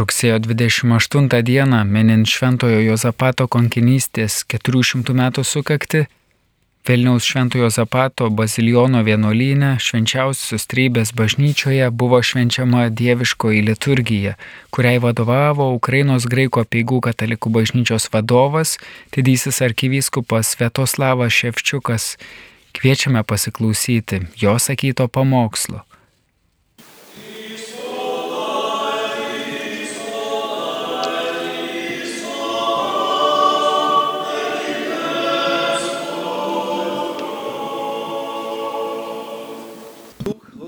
Rugsėjo 28 dieną, minint Šventojo Jozapato konkinystės 400 metų sukakti, Vilniaus Šventojo Zapato baziliono vienuolyne švenčiausios trybės bažnyčioje buvo švenčiama dieviškoji liturgija, kuriai vadovavo Ukrainos graiko peigų katalikų bažnyčios vadovas, didysis arkivyskupas Svetoslavas Ševčiukas. Kviečiame pasiklausyti jo sakyto pamokslo.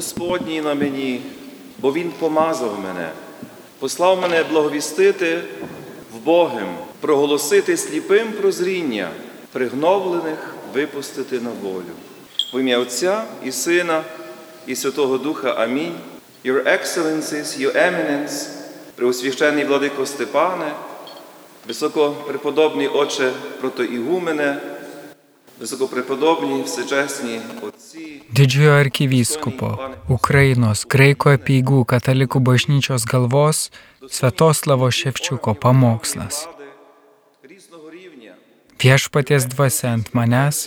Господній на мені, бо Він помазав мене, послав мене благовістити в Богом, проголосити сліпим прозріння, пригновлених випустити на волю. В ім'я Отця і Сина, і Святого Духа Амінь. Your Excellencies, Your Eminence, Преосвященний владико Степане, високопреподобний Отче протоігумене. Didžiojo arkivyskupo Ukrainos Graiko apieigų katalikų bažnyčios galvos Svetoslavo Ševčiuko pamokslas. Viešpaties dvasia ant manęs,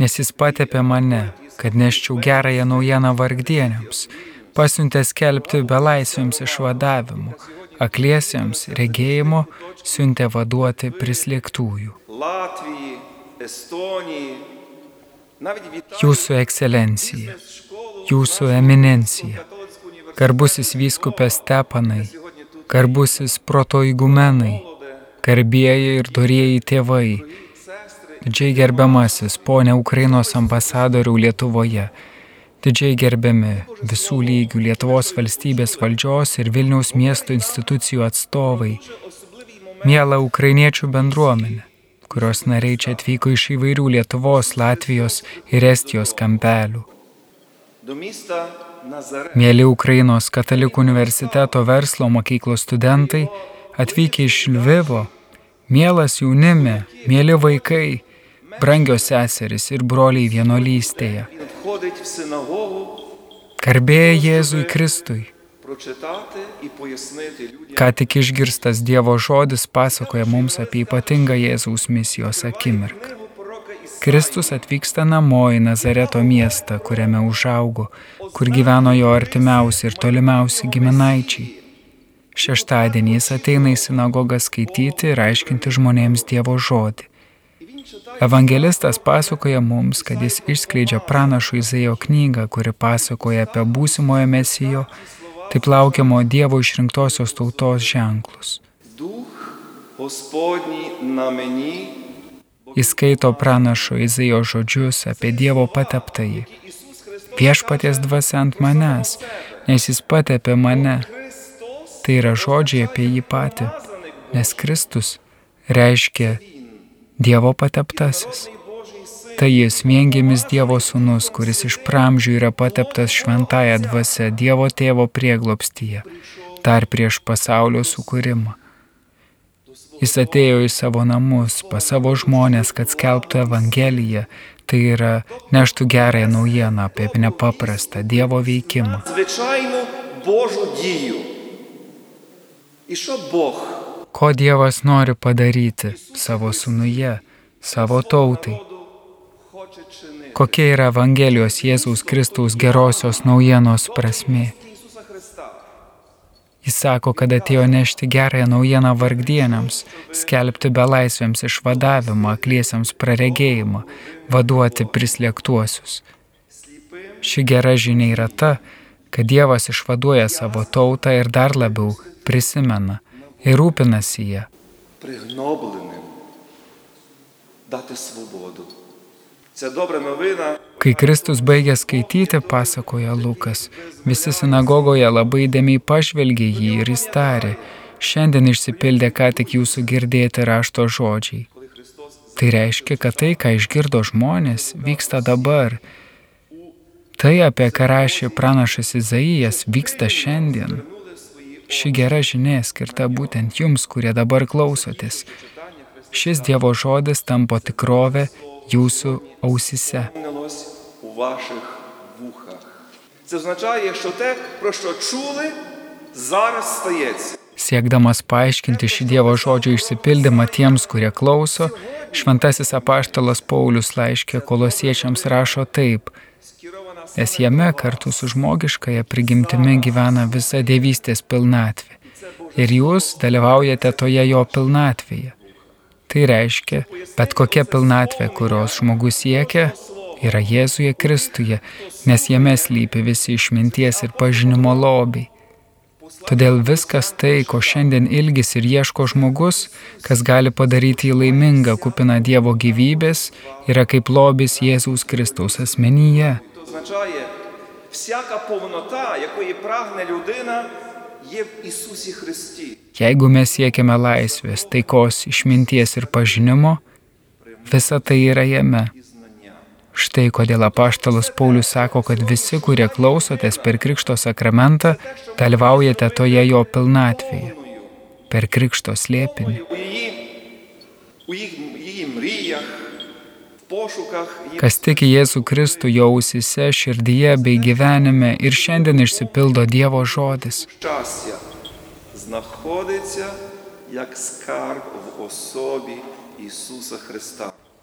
nes jis patepė mane, kad neščiau gerąją naujieną vargdieniams, pasiuntė skelbti belaisviams išvadavimu, akliesiems regėjimo, siuntė vaduoti prislėgtųjų. Latvijai Jūsų ekscelencija, jūsų eminencija, garbusis vyskupė Stepanai, garbusis protoigumenai, garbėjai ir dorėjai tėvai, didžiai gerbiamasis ponė Ukrainos ambasadorių Lietuvoje, didžiai gerbiami visų lygių Lietuvos valstybės valdžios ir Vilniaus miesto institucijų atstovai, miela ukrainiečių bendruomenė kurios nariai čia atvyko iš įvairių Lietuvos, Latvijos ir Estijos kampelių. Mėly Ukrainos katalikų universiteto verslo mokyklos studentai, atvykę iš Lvivo, mielas jaunime, mėly vaikai, brangios seseris ir broliai vienolystėje. Karbėja Jėzui Kristui. Ką tik išgirstas Dievo žodis pasakoja mums apie ypatingą Jėzaus misijos akimirką. Kristus atvyksta namo į Nazareto miestą, kuriame užaugo, kur gyveno jo artimiausi ir tolimiausi giminaičiai. Šeštadienį jis ateina į sinagogą skaityti ir aiškinti žmonėms Dievo žodį. Evangelistas pasakoja mums, kad jis išskleidžia pranašų Izaijo knygą, kuri pasakoja apie būsimojo mesijo taip laukiamo Dievo išrinktosios tautos ženklus. Jis skaito pranašo Izaijo žodžius apie Dievo pateptąjį. Viešpaties dvasia ant manęs, nes jis patepė mane. Tai yra žodžiai apie jį patį, nes Kristus reiškia Dievo pateptasis. Tai jis viengimis Dievo sūnus, kuris iš pramžių yra pateptas šventąją dvasę Dievo tėvo prieglopstyje, dar prieš pasaulio sukūrimą. Jis atėjo į savo namus, pas savo žmonės, kad skelbtų Evangeliją, tai yra neštų gerąją naujieną apie nepaprastą Dievo veikimą. Ko Dievas nori padaryti savo sūnuje, savo tautai? Kokia yra Evangelijos Jėzaus Kristaus gerosios naujienos prasme? Jis sako, kad atėjo nešti gerąją naujieną vargdieniams, skelbti belaisviams išvadavimą, akliesiams praregėjimą, vaduoti prislėgtuosius. Ši gera žinia yra ta, kad Dievas išvaduoja savo tautą ir dar labiau prisimena ir rūpinasi ją. Prihnoblinim, date svobodu. Kai Kristus baigė skaityti, pasakoja Lukas, visi sinagogoje labai dėmiai pažvelgė jį ir jis tarė, šiandien išsipildė ką tik jūsų girdėti rašto žodžiai. Tai reiškia, kad tai, ką išgirdo žmonės, vyksta dabar. Tai, apie ką rašė pranašas Izaijas, vyksta šiandien. Ši gera žinia skirta būtent jums, kurie dabar klausotės. Šis Dievo žodis tampo tikrovę jūsų ausise. Вповнилось у ваших вухах. Це означає, що те, про що чули, зараз стається. Siekdamas paaiškinti šį Dievo žodžio išsipildymą tiems, kurie klauso, šventasis apaštalas Paulius laiškė kolosiečiams rašo taip, nes jame kartu su žmogiškaja prigimtimi gyvena visa dievystės pilnatvė. Ir jūs dalyvaujate toje jo pilnatvėje. Tai reiškia, bet kokia pilnatvė, kurios žmogus siekia, yra Jėzuje Kristuje, nes jame slypi visi išminties ir pažinimo lobiai. Todėl viskas tai, ko šiandien ilgis ir ieško žmogus, kas gali padaryti jį laimingą, kupiną Dievo gyvybės, yra kaip lobis Jėzaus Kristaus asmenyje. Jeigu mes siekiame laisvės, taikos, išminties ir pažinimo, visa tai yra jame. Štai kodėl apaštalas Paulius sako, kad visi, kurie klausotės per Krikšto sakramentą, dalyvaujate toje jo pilnatvėje, per Krikšto slėpinį. Kas tiki Jėzų Kristų jausise, širdyje bei gyvenime ir šiandien išsipildo Dievo žodis.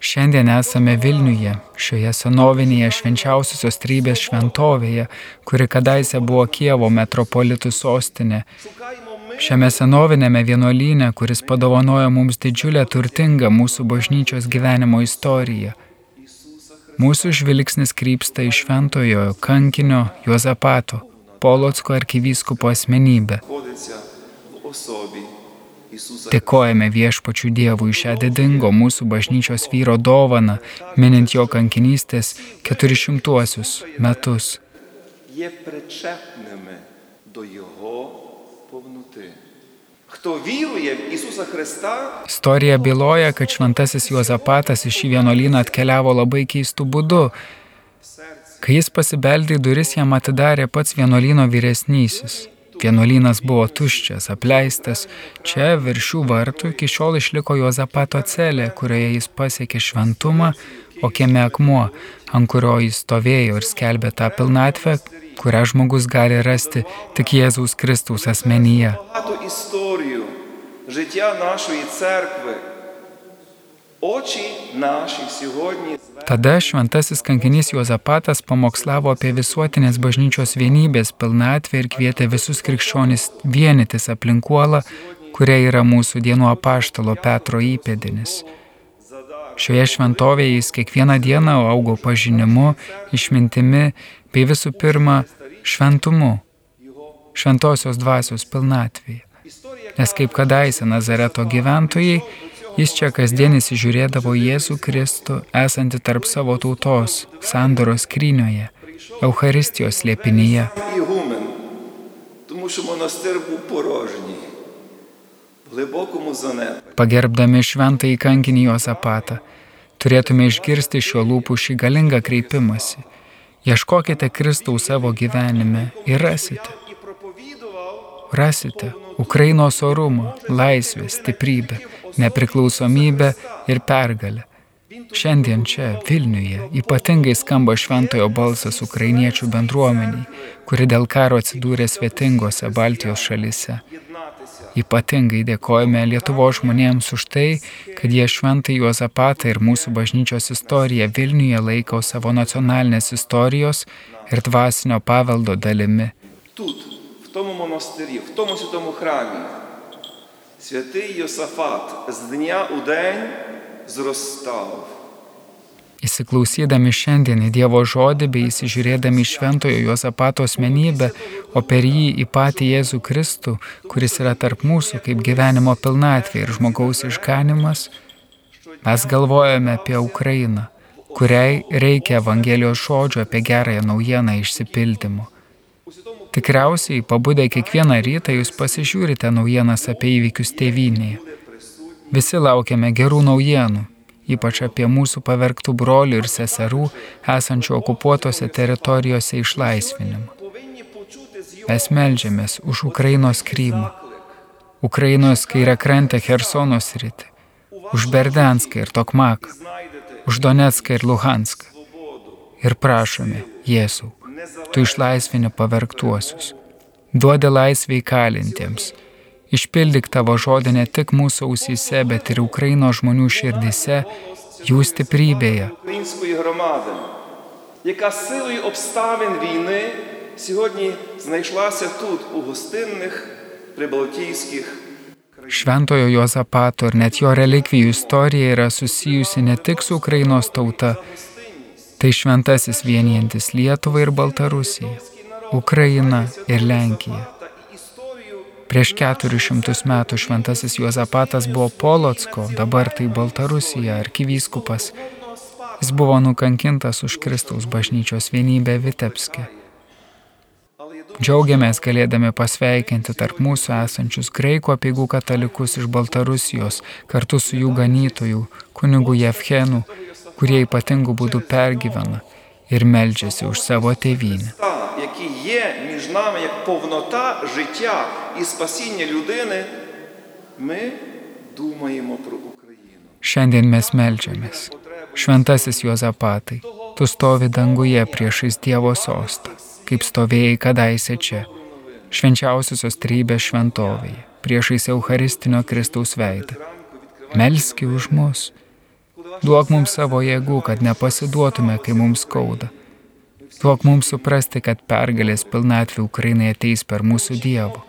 Šiandien esame Vilniuje, šioje senovinėje švenčiausiosios trybės šventovėje, kuri kadaise buvo Kievo metropolitų sostinė. Šiame senoviniame vienuolyne, kuris padovanojo mums didžiulę turtingą mūsų bažnyčios gyvenimo istoriją, mūsų žvilgsnis krypsta į šventojo kankinio Juozapato, Polotsko arkivyskupo asmenybę. Dėkojame viešpačių Dievui šią didingo mūsų bažnyčios vyro dovaną, minint jo kankinystės 400 metus. Je prečepnėme do jo Istorija byloja, kad šventasis Juozapatas šį vienuolyną atkeliavo labai keistų būdų. Kai jis pasibeldė į duris, jam atidarė pats vienuolyno vyresnysis. Vienuolynas buvo tuščias, apleistas. Čia virš šių vartų iki šiol išliko Juozapato celė, kurioje jis pasiekė šventumą, o kieme akmuo, ant kurio jis stovėjo ir skelbė tą pilnatvę, kurią žmogus gali rasti tik Jėzaus Kristaus asmenyje. Tada šventasis kankinys Juozapatas pamokslavo apie visuotinės bažnyčios vienybės pilnatvę ir kvietė visus krikščionis vienytis aplinkuolą, kuria yra mūsų dienų apaštalo Petro įpėdinis. Šioje šventovėje jis kiekvieną dieną augo pažinimu, išmintimi bei visų pirma šventumu, šventosios dvasios pilnatvėje. Nes kaip kadaise Nazareto gyventojai, Jis čia kasdien įsižiūrėdavo Jėzų Kristų, esantį tarp savo tautos, sandoros skrynioje, Euharistijos slėpinyje. Pagerbdami šventą į kankinį Josapatą, turėtume išgirsti šio lūpų šį galingą kreipimąsi. Ieškokite Kristaus savo gyvenime ir rasite. Rasite Ukrainos orumą, laisvę, stiprybę nepriklausomybę ir pergalę. Šiandien čia, Vilniuje, ypatingai skamba šventojo balsas ukrainiečių bendruomeniai, kuri dėl karo atsidūrė svetingose Baltijos šalise. Ypatingai dėkojame Lietuvo žmonėms už tai, kad jie šventai Juozapatą ir mūsų bažnyčios istoriją Vilniuje laiko savo nacionalinės istorijos ir dvasinio paveldo dalimi. Тут, в тому монастирі, в тому святому храмі, Святий Йосафат з дня у день зростав. Įsiklausydami šiandien į Dievo žodį bei įsižiūrėdami šventojo Juozapato asmenybę, o per jį į patį Jėzų Kristų, kuris yra tarp mūsų kaip gyvenimo pilnatvė ir žmogaus išganimas, mes galvojame apie Ukrainą, kuriai reikia Evangelijos žodžio apie gerąją naujieną išsipildymo. Tikriausiai, pabudę kiekvieną rytą, jūs pasižiūrite naujienas apie įvykius tėvynėje. Visi laukiame gerų naujienų, ypač apie mūsų pavergtų brolių ir seserų esančių okupuotose teritorijose išlaisvinimą. Mes melžiamės už Ukrainos Krymą, Ukrainos kairę krantę Hersono sritį, už Berdenską ir Tokmaką, už Donetską ir Luhanską. Ir prašome, Jėzau, tu išlaisvini pavergtuosius, duodi laisvę įkalintiems, Išpildyk tavo žodį ne tik mūsų ausyse, bet ir Ukraino žmonių širdise, jų stiprybėje. Української громади, яка силою обставин війни сьогодні знайшлася тут, у гостинних прибалтійських Šventojo Jozapato ir net jo relikvijų istorija yra susijusi ne tik su Ukrainos tauta, tai šventasis vienijantis Lietuvą ir Baltarusiją, Ukrainą ir Lenkiją. Prieš 400 metų šventasis Juozapatas buvo Polocko, dabar tai Baltarusija, arkivyskupas. Jis buvo nukankintas už Kristaus bažnyčios vienybę Vitebske. Džiaugiamės galėdami pasveikinti tarp mūsų esančius graikų apieigų katalikus iš Baltarusijos kartu su jų ganytojų, kunigų Jevchenu, kurie ypatingų būdų pergyvena ir meldžiasi už savo tėvynę які є між нами як повнота життя і спасіння людини, ми думаємо про Україну. Šiandien mes melžiamės. Šventasis Juozapatai, tu stovi danguje priešais Dievo sostą, kaip stovėjai kadaise čia, švenčiausiosios trybės šventovėje, priešais Eucharistinio Kristaus veidą. Melski už mus. Duok mums savo jėgų, kad nepasiduotume, kai mums skauda. Duok mums suprasti, kad pergalės pilnatvė Ukrainai ateis per mūsų Dievo,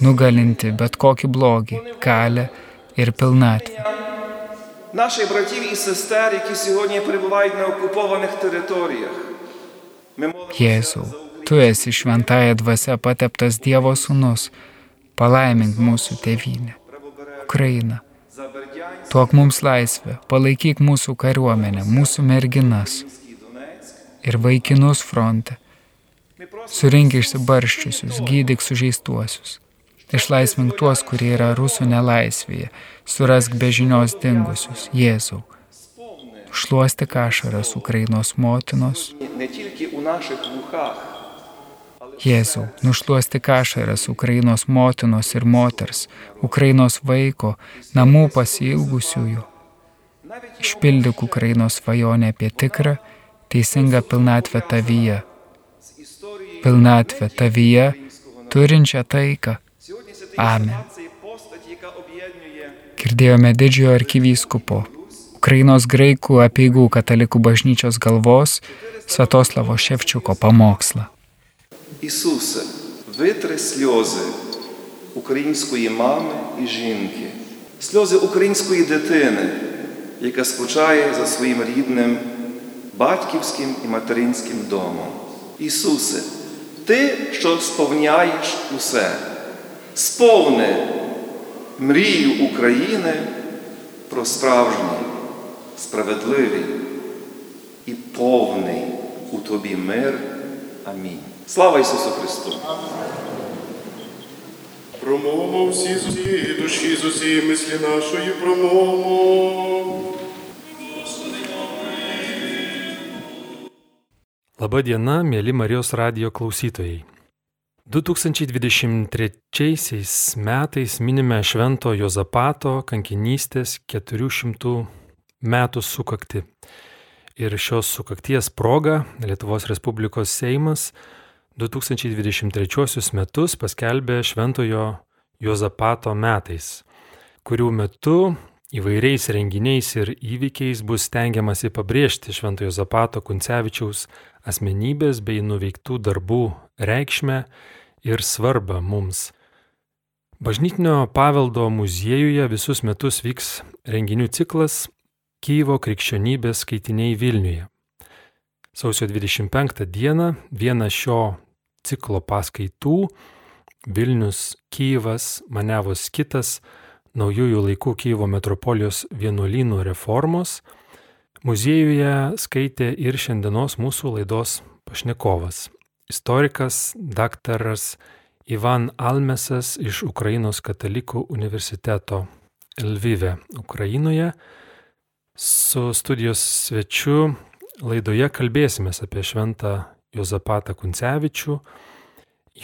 nugalinti bet kokį blogį, kalę ir pilnatvę. Наших братів і сестер, які сьогодні перебувають на окупованих територіях. Ми молимося Jėzau, tu esi šventąją dvasia pateptas Dievo sūnus, palaimink mūsų tėvynę, Ukrainą. за Бердянськ, Tuok mums laisvę, palaikyk mūsų kariuomenę, mūsų merginas Донецьк. ir vaikinus fronte. Surink išsibarščiusius, gydyk sužeistuosius. Išlaisvink tuos, kurie yra rusų nelaisvėje, surask be žinios dingusius, Jėzau. Šluosti kašaras Ukrainos motinos. Jėzau, nušluosti kašaras Ukrainos motinos ir moters, Ukrainos vaiko, namų pasilgusiųjų. Išpildyk Ukrainos svajonę apie tikrą teisingą pilnatvę tavyje. Pilnatvę tavyje, turinčią taiką. сьогодні святий Amen. Юсафат це є постать, яка об'єднує Girdėjome didžiojo arkivyskupo, Ukrainos graikų apieigų katalikų bažnyčios galvos Svetoslavo Ševčiuko pamokslą. Ісусе, витри сльози української мами і жінки, сльози української дитини, яка скучає за своїм рідним батьківським і материнським домом. Ісусе, Ти, що сповняєш усе, сповни мрію України про справжній, справедливий і повний у Тобі мир. Амінь. Слава Ісусу Христу! Промовимо всі з усієї душі, з усієї мислі нашої промовимо. Labą dieną, mėly Marijos radio klausytojai. 2023 metais minime Švento Jozapato kankinystės 400 metų sukakti. Ir šios sukakties proga Lietuvos Respublikos Seimas 2023 metus paskelbė Šventojo Jozapato metais, kurių metu įvairiais renginiais ir įvykiais bus stengiamasi pabrėžti Šventojo Jozapato Kuncevičiaus asmenybės bei nuveiktų darbų reikšmę ir svarbą mums. Bažnytinio paveldo muziejuje visus metus vyks renginių ciklas Kyjivo krikščionybės skaitiniai Vilniuje. Sausio 25 dieną viena šio ciklo paskaitų Vilnius Kyjivas Manevos kitas naujųjų laikų Kyjivo metropolijos vienuolynų reformos muziejuje skaitė ir šiandienos mūsų laidos pašnekovas istorikas daktaras Ivan Almesas iš Ukrainos katalikų universiteto Lvive, Ukrainoje. Su studijos svečiu laidoje kalbėsime apie šventą Jozapatą Kuncevičių,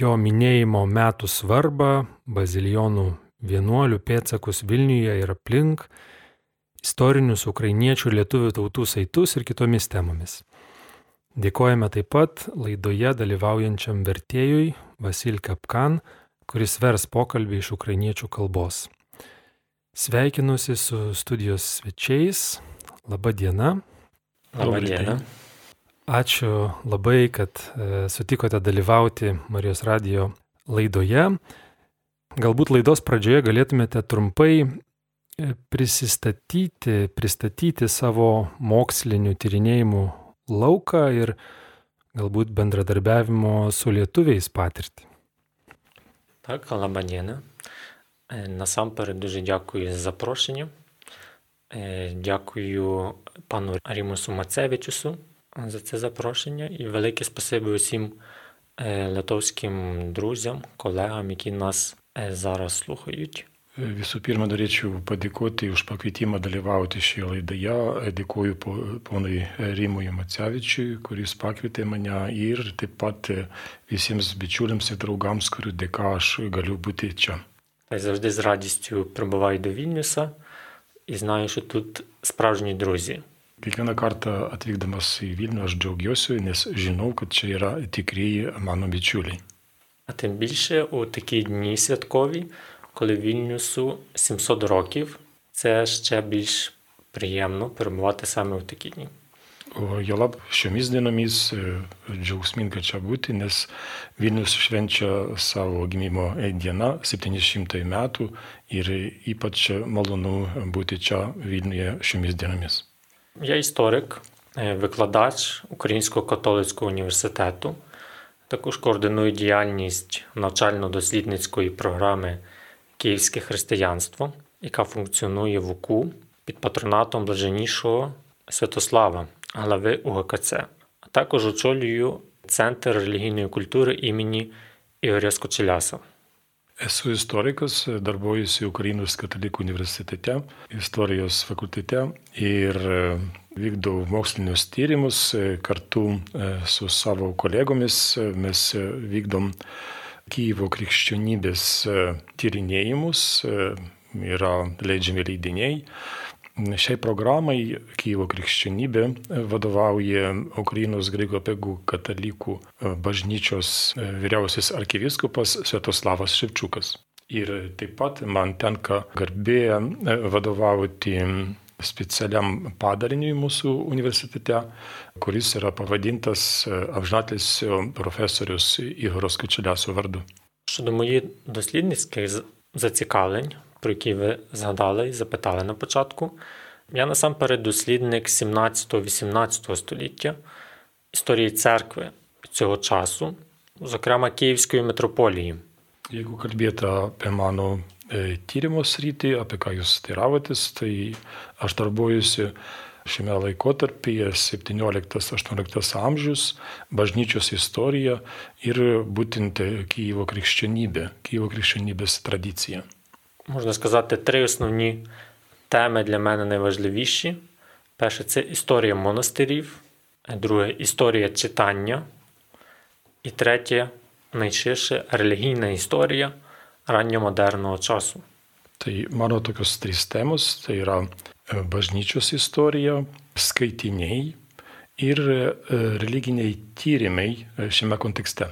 jo minėjimo metų svarbą, bazilijonų vienuolių pėtsakus Vilniuje ir aplink, istorinius ukrainiečių ir lietuvių tautų saitus ir kitomis temomis. Dėkojame taip pat laidoje dalyvaujančiam vertėjui Vasil Kapkan, kuris vers pokalbį iš ukrainiečių kalbos. Sveikinuosi su studijos svečiais. Labą dieną. Labą dieną. Ačiū labai, kad e, sutikote dalyvauti Marijos radio laidoje. Galbūt laidos pradžioje galėtumėte trumpai prisistatyti, pristatyti savo mokslinių tyrinėjimų lauką ir galbūt bendradarbiavimo su lietuviais patirtį. Так, лаба діна. Е, Насамперед дуже дякую за запрошення. Е, Дякую пану Рімусу Мацевичусу за це запрошення і велике спасибі усім е, литовським друзям, колегам, які нас е, зараз слухають. Visų pirma, norėčiau padėkoti už pakvietimą dalyvauti šioje laidoje. Dėkoju po- ponui Rimui Macevičiui, kuris pakvietė mane ir taip pat visiems bičiuliams ir draugams, kurių dėka aš galiu būti čia. Та й завжди з радістю прибуваю до Вільнюса і знаю, що тут справжні друзі. Kiekvieną kartą atvykdamas į Vilnių aš džiaugiuosi, nes žinau, kad čia yra tikrieji mano bičiuliai. А тим більше у такі дні святкові, коли Вільнюсу 700 років, це ще більш приємно перебувати саме у такі дні. O jolab šiomis dienomis džiaugsminga čia būti, nes Vilnius švenčia savo gimimo dieną, 700 metų ir ypač malonu būti čia Vilniuje šiomis dienomis. Я історик, е, викладач Українського католицького університету. Також координую діяльність навчально-дослідницької програми Київське християнство, яка функціонує в УКУ під патронатом блаженнішого Святослава, глави УГКЦ. А також очолюю Центр релігійної культури імені Ігоря Скочеляса. Esu istorikas, darbuojuosi Ukrainos katalikų universitete, istorijos fakultete ir e, vykdau mokslinius tyrimus e, kartu e, su savo kolegomis. E, Mes e, vykdom Kyivo krikščionybės e, tyrinėjimus, e, yra leidžiami leidiniai. Šiai programai Kyivo krikščionybė vadovauja Ukrainos graikų apegų katalikų e, bažnyčios e, vyriausias arkivyskupas Sviatoslavas Ševčiukas. Ir taip pat man tenka garbė e, vadovauti specialiam padariniui mūsų universitete, kuris yra pavadintas e, amžinatilsio profesorius Igoros Kačeliaso vardu. Щодо моїх дослідницьких зацікавлень, про які ви згадали і запитали на початку, я насамперед дослідник 17-18 століття історії церкви цього часу, зокрема Київської митрополії. Jeigu kalbėtų apie mano tyrimo sritį, apie ką jūs teiravotės, tai aš darbuojuosi šiame laikotarpyje 17-18 amžius, bažnyčios istorija ir būtent Kyivo krikščionybė, Kyivo krikščionybės tradicija. Можна сказати, три основні теми для мене найважливіші. Перше це історія монастирів, друге історія читання, і третє найширше релігійна історія ранньомодерного часу. Tai mano tokios trys temos - tai yra bažnyčios istorija, skaitiniai ir religiniai tyrimai šiame kontekste.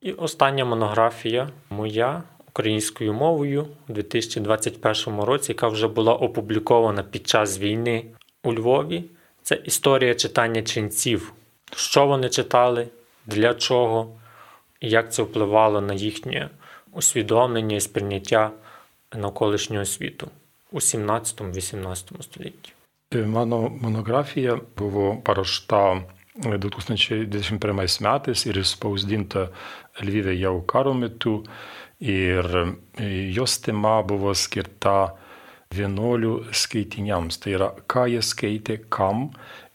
І остання монографія моя українською мовою у 2021 році, яка вже була опублікована під час війни у Львові. Це історія читання ченців. Що вони читали, для чого, і як це впливало на їхнє усвідомлення і сприйняття навколишнього світу у 17-18 столітті. E, Mano monografija buvo paruošta 2021 metais ir spausdinta Lvyve jau karo metu. Ir e, jos tema buvo skirta vienuolių skaitiniams. Tai yra, ką jie skaitė, kam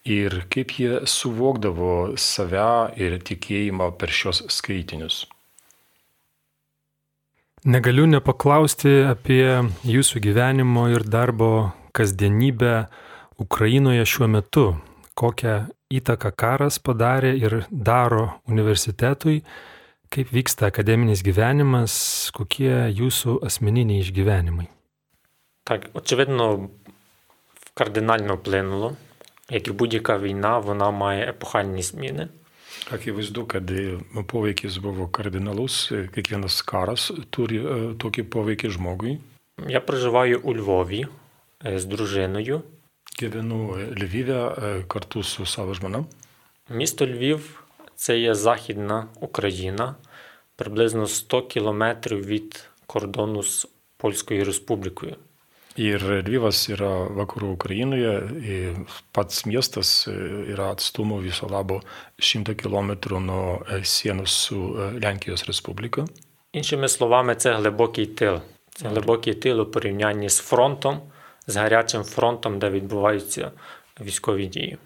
ir kaip jie suvokdavo save ir tikėjimą per šios skaitinius. Negaliu nepaklausti apie jūsų gyvenimo ir darbo kasdienybę Ukrainoje šiuo metu. Kokią įtaką karas padarė ir daro universitetui, kaip vyksta akademinis gyvenimas, kokie jūsų asmeniniai išgyvenimai. Так, очевидно, кардинально вплинуло. Як і будь-яка війна, вона має епохальні зміни. Akivaizdu, kad poveikis buvo kardinalus, kiekvienas karas turi tokį poveikį žmogui. Я проживаю у Львові е, з дружиною. Gyvenu e, kartu su savo žmona. Місто Львів це є Західна Україна, приблизно 100 кілометрів від кордону з Польською Республікою. Ir Lvivas yra vakarų Ukrainoje, ir pats miestas e, yra atstumu viso labo 100 km nuo e, sienos su e, Lenkijos Respublika. Іншими словами, це глибокий тил. Це глибокий тил у порівнянні з фронтом, з гарячим фронтом, де відбуваються військові дії.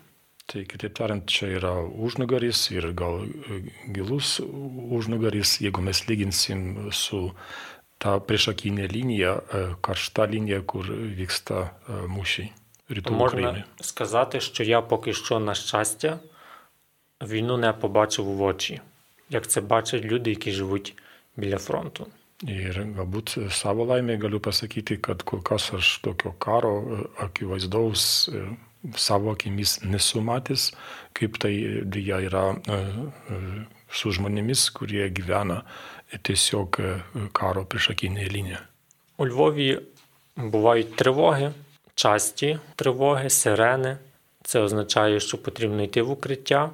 Tai kitaip tariant, čia yra užnugaris ir gal e, gilus užnugaris, jeigu mes lyginsim su ta priešakinė linija, e, karšta linija, kur vyksta e, mūšiai rytų Можна Ukrainoje. сказати, що я поки що, на щастя, війну не побачив в очі, як це бачать люди, які живуть біля фронту. Ir galbūt savo laimė galiu pasakyti, kad kol kas aš tokio karo e, akivaizdaus e, savo akimis nesu matęs, kaip tai dėja yra e, e, su žmonėmis, kurie gyvena tiesiog e, karo priešakinėje linijoje. У Львові бувають тривоги, часті тривоги, сирени. Це означає, що потрібно йти в укриття.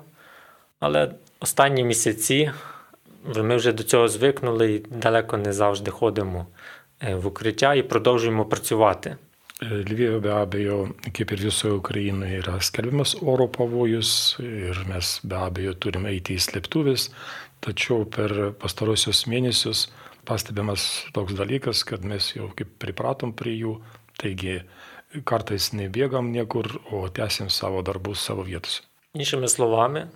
Але останні місяці ми вже до цього звикнули і далеко не завжди ходимо е, в укриття і продовжуємо працювати. Lvive be abejo, kaip ir visoje Ukrainoje, yra skelbiamas oro pavojus ir mes be abejo turime eiti į slėptuvės, tačiau per pastarosius mėnesius pastebimas toks dalykas, kad mes jau kaip pripratom prie jų, taigi kartais nebėgam niekur, o tęsim savo darbus savo vietose. Іншими словами,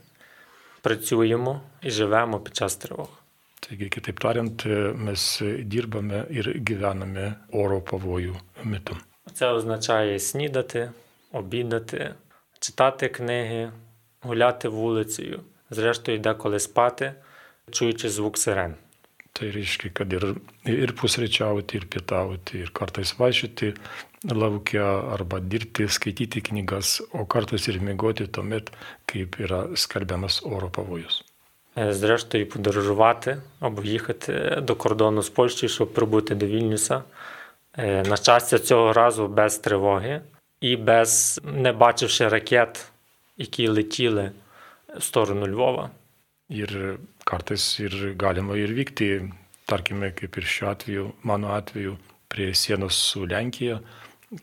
працюємо і живемо під час тривог. Taigi, kitaip tariant, mes dirbame ir gyvename oro pavojų metu. Це означає снідати, обідати, читати книги, гуляти вулицею, зрештою деколи спати, чуючи звук сирен. Tai reiškia, kad ir, ir pusryčiauti, ir pietauti, ir kartais vaikščioti laukia, arba dirbti, skaityti knygas, o kartais ir mėgoti tuomet, kaip yra skelbiamas oro pavojus. Е, Зрештою, подорожувати або їхати до кордону з Польщею, щоб прибути до Вільнюса. Е, На щастя, цього разу без тривоги і без не бачивши ракет, які летіли в сторону Львова. Ir kartais ir galima ir vykti, tarkime, kaip ir šiuo atveju, mano atveju, prie sienos su Lenkija,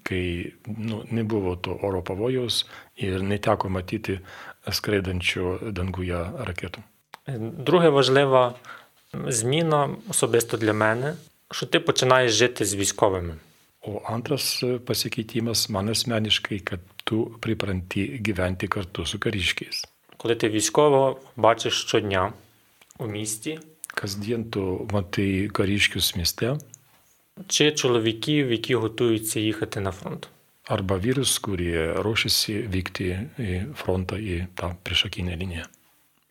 kai nu, nebuvo to oro pavojaus ir neteko matyti skraidančių danguje raketų. Е, Друга важлива зміна особисто для мене, що ти починаєш жити з військовими. O antras pasikeitimas man asmeniškai, kad tu pripranti gyventi kartu su kariškiais. Коли ти військово бачиш щодня у місті, Kasdien tu matai kariškius mieste чи чоловіків, які готуються їхати на фронт. arba vyrus, kurie ruošiasi vykti į frontą, į tą priešakinę liniją.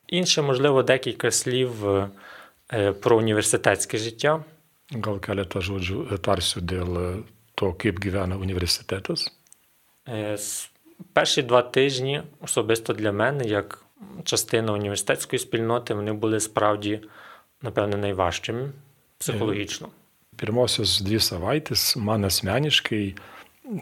Інше, можливо, декілька слів е, про університетське життя. Gal keletą žodžių tarsiu dėl to, kaip gyvena universitetas. Е, с- Перші два тижні, особисто для мене, як частина університетської спільноти, вони були справді, напевне, найважчими психологічно. Pirmosios dvi savaitės man asmeniškai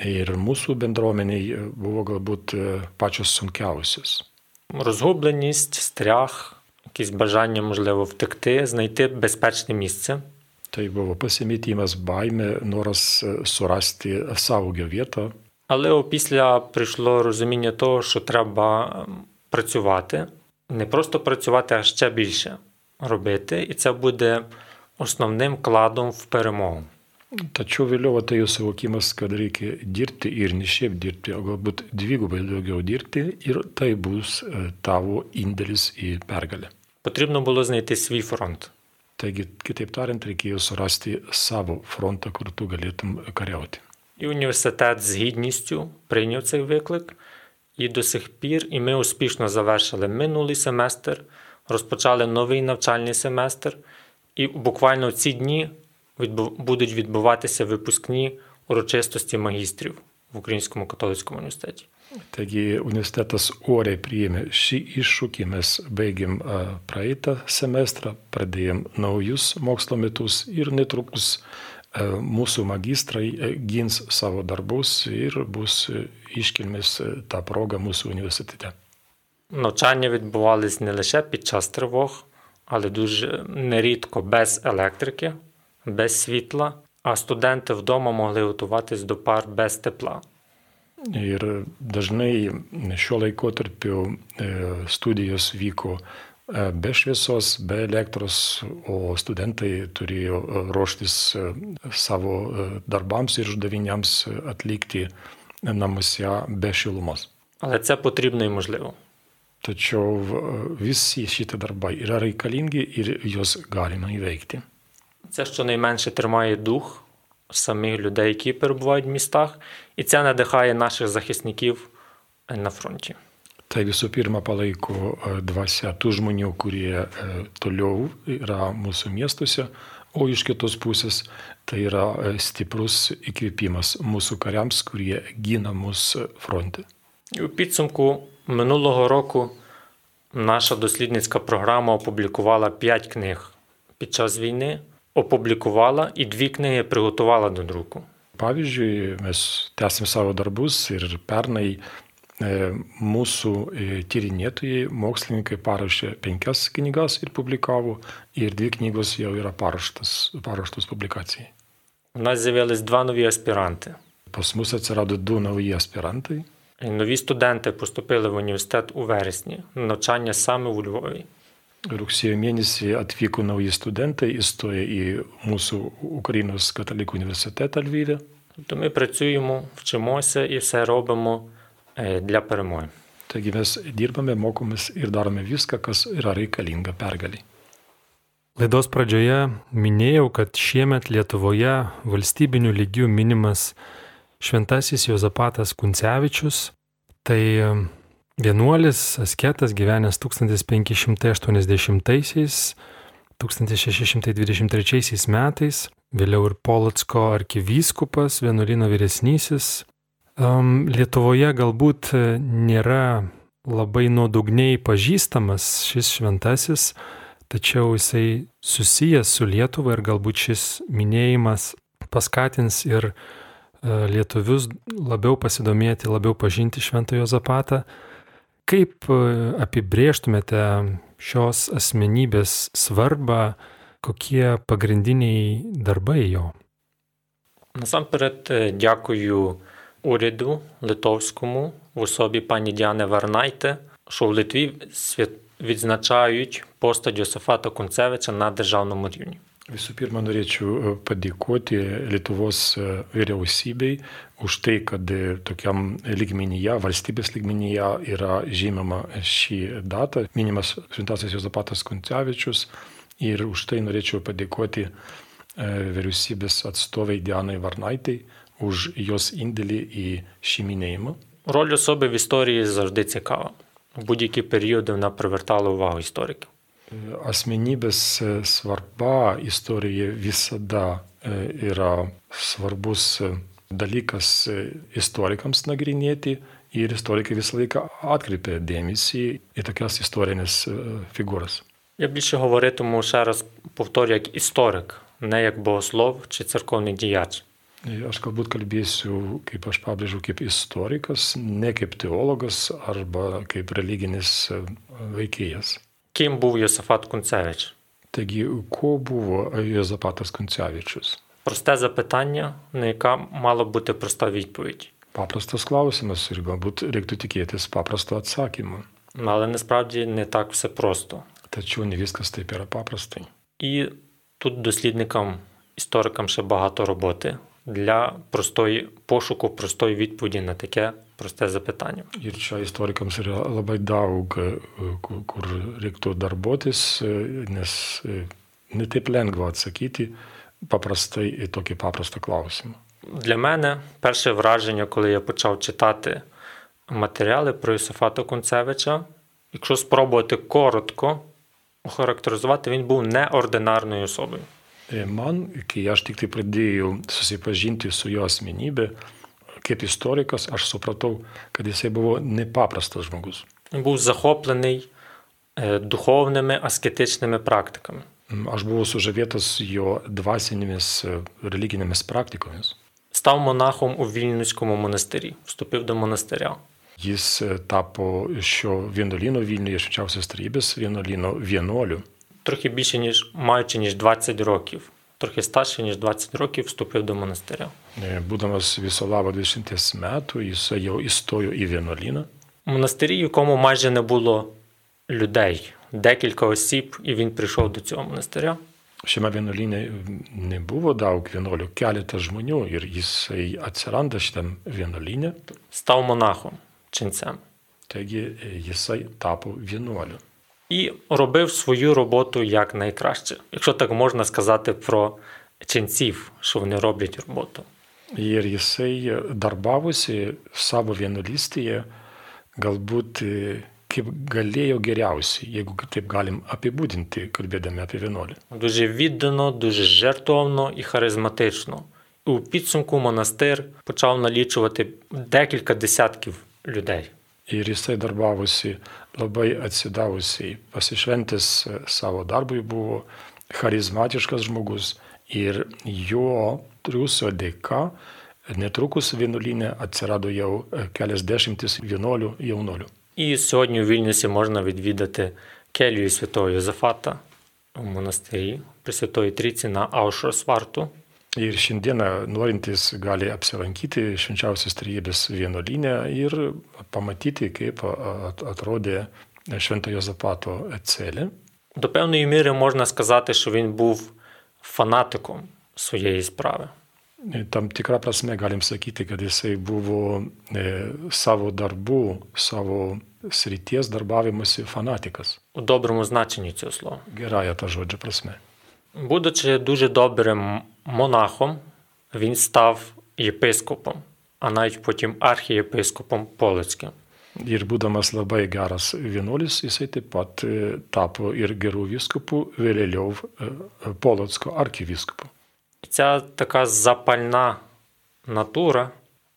ir mūsų bendruomeniai buvo galbūt pačios sunkiausios. Розгубленість, страх, якісь бажання, можливо, втекти, знайти безпечне місце. Tai buvo pasimetimas, baime, noras surasti saugią vietą. Але опісля прийшло розуміння того, що треба працювати, не просто працювати, а ще більше робити, і це буде основним кладом в перемогу. Tačiau vėliau atėjo suvokimas, kad reikia dirbti ir ne šiaip dirbti, o galbūt dvigubai daugiau dirbti ir tai bus e, tavo indėlis į pergalę. Потрібно було знайти свій фронт. Taigi, kitaip tariant, reikėjo surasti savo frontą, kur tu galėtum kariauti. І університет з гідністю прийняв цей виклик. І до сих пір, і ми успішно завершили минулий семестр, розпочали новий навчальний семестр. І буквально в ці дні будуть відбуватися випускні урочистості магістрів в Українському католицькому університеті. Taigi universitetas oriai priėmė šį iššūkį, mes baigėm praeitą semestrą, pradėjom naujus mokslo metus ir a, mūsų magistrai gins savo darbus ir bus iškilmės е, та прога mūsų університете. Навчання відбувались не лише під час тривог, але дуже нерідко без електрики, без світла, а студенти вдома могли готуватись до пар без тепла. Ir dažnai šiuo laikotarpiu e, studijos vyko be šviesos, be elektros, o studentai turėjo e, ruoštis e, savo e, darbams ir uždaviniams atlikti namuose be šilumos. Але це потрібно і можливо. Tačiau e, visi šitie darbai yra reikalingi ir juos galima įveikti. Це щонайменше тримає дух самих людей, які перебувають в містах, і це надихає наших захисників е, на фронті. Tai visų pirma palaiko e, dvasia tų žmonių, kurie e, toliau yra mūsų miestuose, o iš kitos pusės tai yra e, stiprus įkvėpimas mūsų kariams, kurie gina mus fronte. У підсумку минулого року наша дослідницька програма опублікувала 5 книг під час війни, опублікувала і дві книги приготувала до друку. Pavyzdžiui, mes tęsim savo darbus ir pernai e, mūsų e, tyrinėtojai, mokslininkai parašė penkias knygas ir publikavo, ir dvi knygos jau yra paraštos publikacijai. У нас з'явились два нові аспіранти. Pas mus atsirado du nauji aspirantai. Нові студенти поступили в університет у вересні навчання саме у Львові. Rugsėjo mėnesį atvyko nauji studentai, įstojo į mūsų Ukrainos katalikų universitetą Lvyvę. Тобто ми працюємо, вчимося і все робимо е, для перемоги. Taigi mes dirbame, mokomės ir darome viską, kas yra reikalinga pergaliai. Laidos pradžioje minėjau, kad šiemet Lietuvoje valstybiniu lygiu minimas šventasis Jozapatas Kuncevičius. Tai vienuolis, asketas gyvenęs 1580-1623 metais, vėliau ir Polotsko arkivyskupas, vienuolino vyresnysis. Um, Lietuvoje galbūt nėra labai nuodugniai pažįstamas šis šventasis, tačiau jisai susijęs su Lietuva ir galbūt šis minėjimas paskatins ir e, lietuvius labiau pasidomėti, labiau pažinti Šventojo Zapatą. Kaip e, apibrėžtumėte šios asmenybės svarbą, kokie pagrindiniai darbai jo? Насамперед, е, дякую уряду литовському в особі пані Діани Варнайте, що в Литві свят... відзначають постать Йосифата Кунцевича на державному рівні. Visų pirma, norėčiau e, padėkoti Lietuvos e, vyriausybei už tai, kad e, tokiam lygmenyje, valstybės lygmenyje yra žymama šį datą, minimas Šventasis Jozapatas Kuncevičius. Ir už tai norėčiau padėkoti vyriausybės atstovai Dianai Varnaitai už jos indėlį į šį minėjimą. Роль особи в історії завжди цікава. В будь-які періоди вона привертала увагу істориків. Asmenybės svarba istorijoje visada yra svarbus dalykas istorikams nagrinėti ir istorikai visą laiką atkreipia dėmesį į tokias istorinės figūras. Я більше говоритиму ще раз повторю як історик, не як богослов чи церковний діяч. Aš galbūt kalbėsiu, kaip aš pabrėžiau, kaip istorikas, ne kaip teologas arba kaip religinis veikėjas. Ким був Йосифат Кунцевич? Taigi, kuo buvo Jozapatas Kuncevičius? Просте запитання, на яке мала бути проста відповідь. Paprastas klausimas ir galbūt reiktų tikėtis paprasto atsakymo. Ну, Але насправді не так все просто. Tačiau ne viskas taip yra paprastai. І тут дослідникам, історикам ще багато роботи Для простої пошуку простої відповіді на таке просте запитання. Labai daug, ku- kur reiktų darbuotis, nes ne taip lengva atsakyti paprastai į tokį paprastą klausimą. Для мене перше враження, коли я почав читати матеріали про Йосифата Кунцевича, якщо спробувати коротко охарактеризувати, він був неординарною особою. E, man, kai aš tik tai pradėjau susipažinti su jo asmenybė, kaip istorikas, aš supratau, kad jisai buvo nepaprastas žmogus. Buvo zahoplenai e, duchovnėme asketinėme praktikame. Mm, aš buvau sužavėtas jo dvasinėmis e, religinėmis praktikomis. Stau monachom u Vilniuskomo monasterį, vstupив do monasterio. Jis tapo šio vienuolino Vilniuje švenčiausios trybės vienuolino vienuoliu. Трохи більше, ніж маючи ніж 20 років. Трохи старше, ніж 20 років, вступив до монастиря. E, Būdamas viso labo 20 metų, jis jau įstojo į. У монастирі, в якому майже не було людей, декілька осіб, і він прийшов до цього монастиря. Šiame vienuolyne nebuvo daug vienuolių, keletas žmonių ir jisai atsiranda šitam vienuolyne. став монахом, ченцем. Taigi jisai tapo vienuoliu. І робив свою роботу як найкраще, якщо так можна сказати про ченців, що вони роблять роботу. Jisai darbavosi savo vienuolystėje galbūt kaip galėjo geriausiai, jeigu taip galim apibūdinti, kalbėdami apie vienuolį. Дуже віддано, дуже жертовно і харизматично. І у підсумку монастир почав налічувати декілька десятків людей. Ir jisai darbavosi labai atsidavusiai, pasišventęs e, savo darbui buvo charizmatiškas žmogus ir jo triusio dėka netrukus vienuolinė atsirado jau e, keliasdešimtis vienuolių jaunuolių. І сьогодні у Вільнюсі можна відвідати келію святого Йозефата у монастирі Пресвятої Трійці на Аушросварту. Ir šiandieną norintys gali apsilankyti švenčiausios trybės vienuolinę ir pamatyti, kaip a- at- atrodė Šventojo Zapato celė. До певної міри можна сказати, що він був фанатиком своєї справи. Tam tikrą prasme galim sakyti, kad jisai buvo e, savo darbų, savo srities darbavimosi fanatikas. У доброму значенні цього слова. Gerąją tą žodžio prasme. Будучи дуже добрим монахом, він став єпископом, а навіть потім архієпископом Полицьким. Ir būdamas labai geras vienuolis, jisai taip pat tapo ir gerų vyskupų, vėliau Polotsko arkivyskupu. Ця така запальна натура,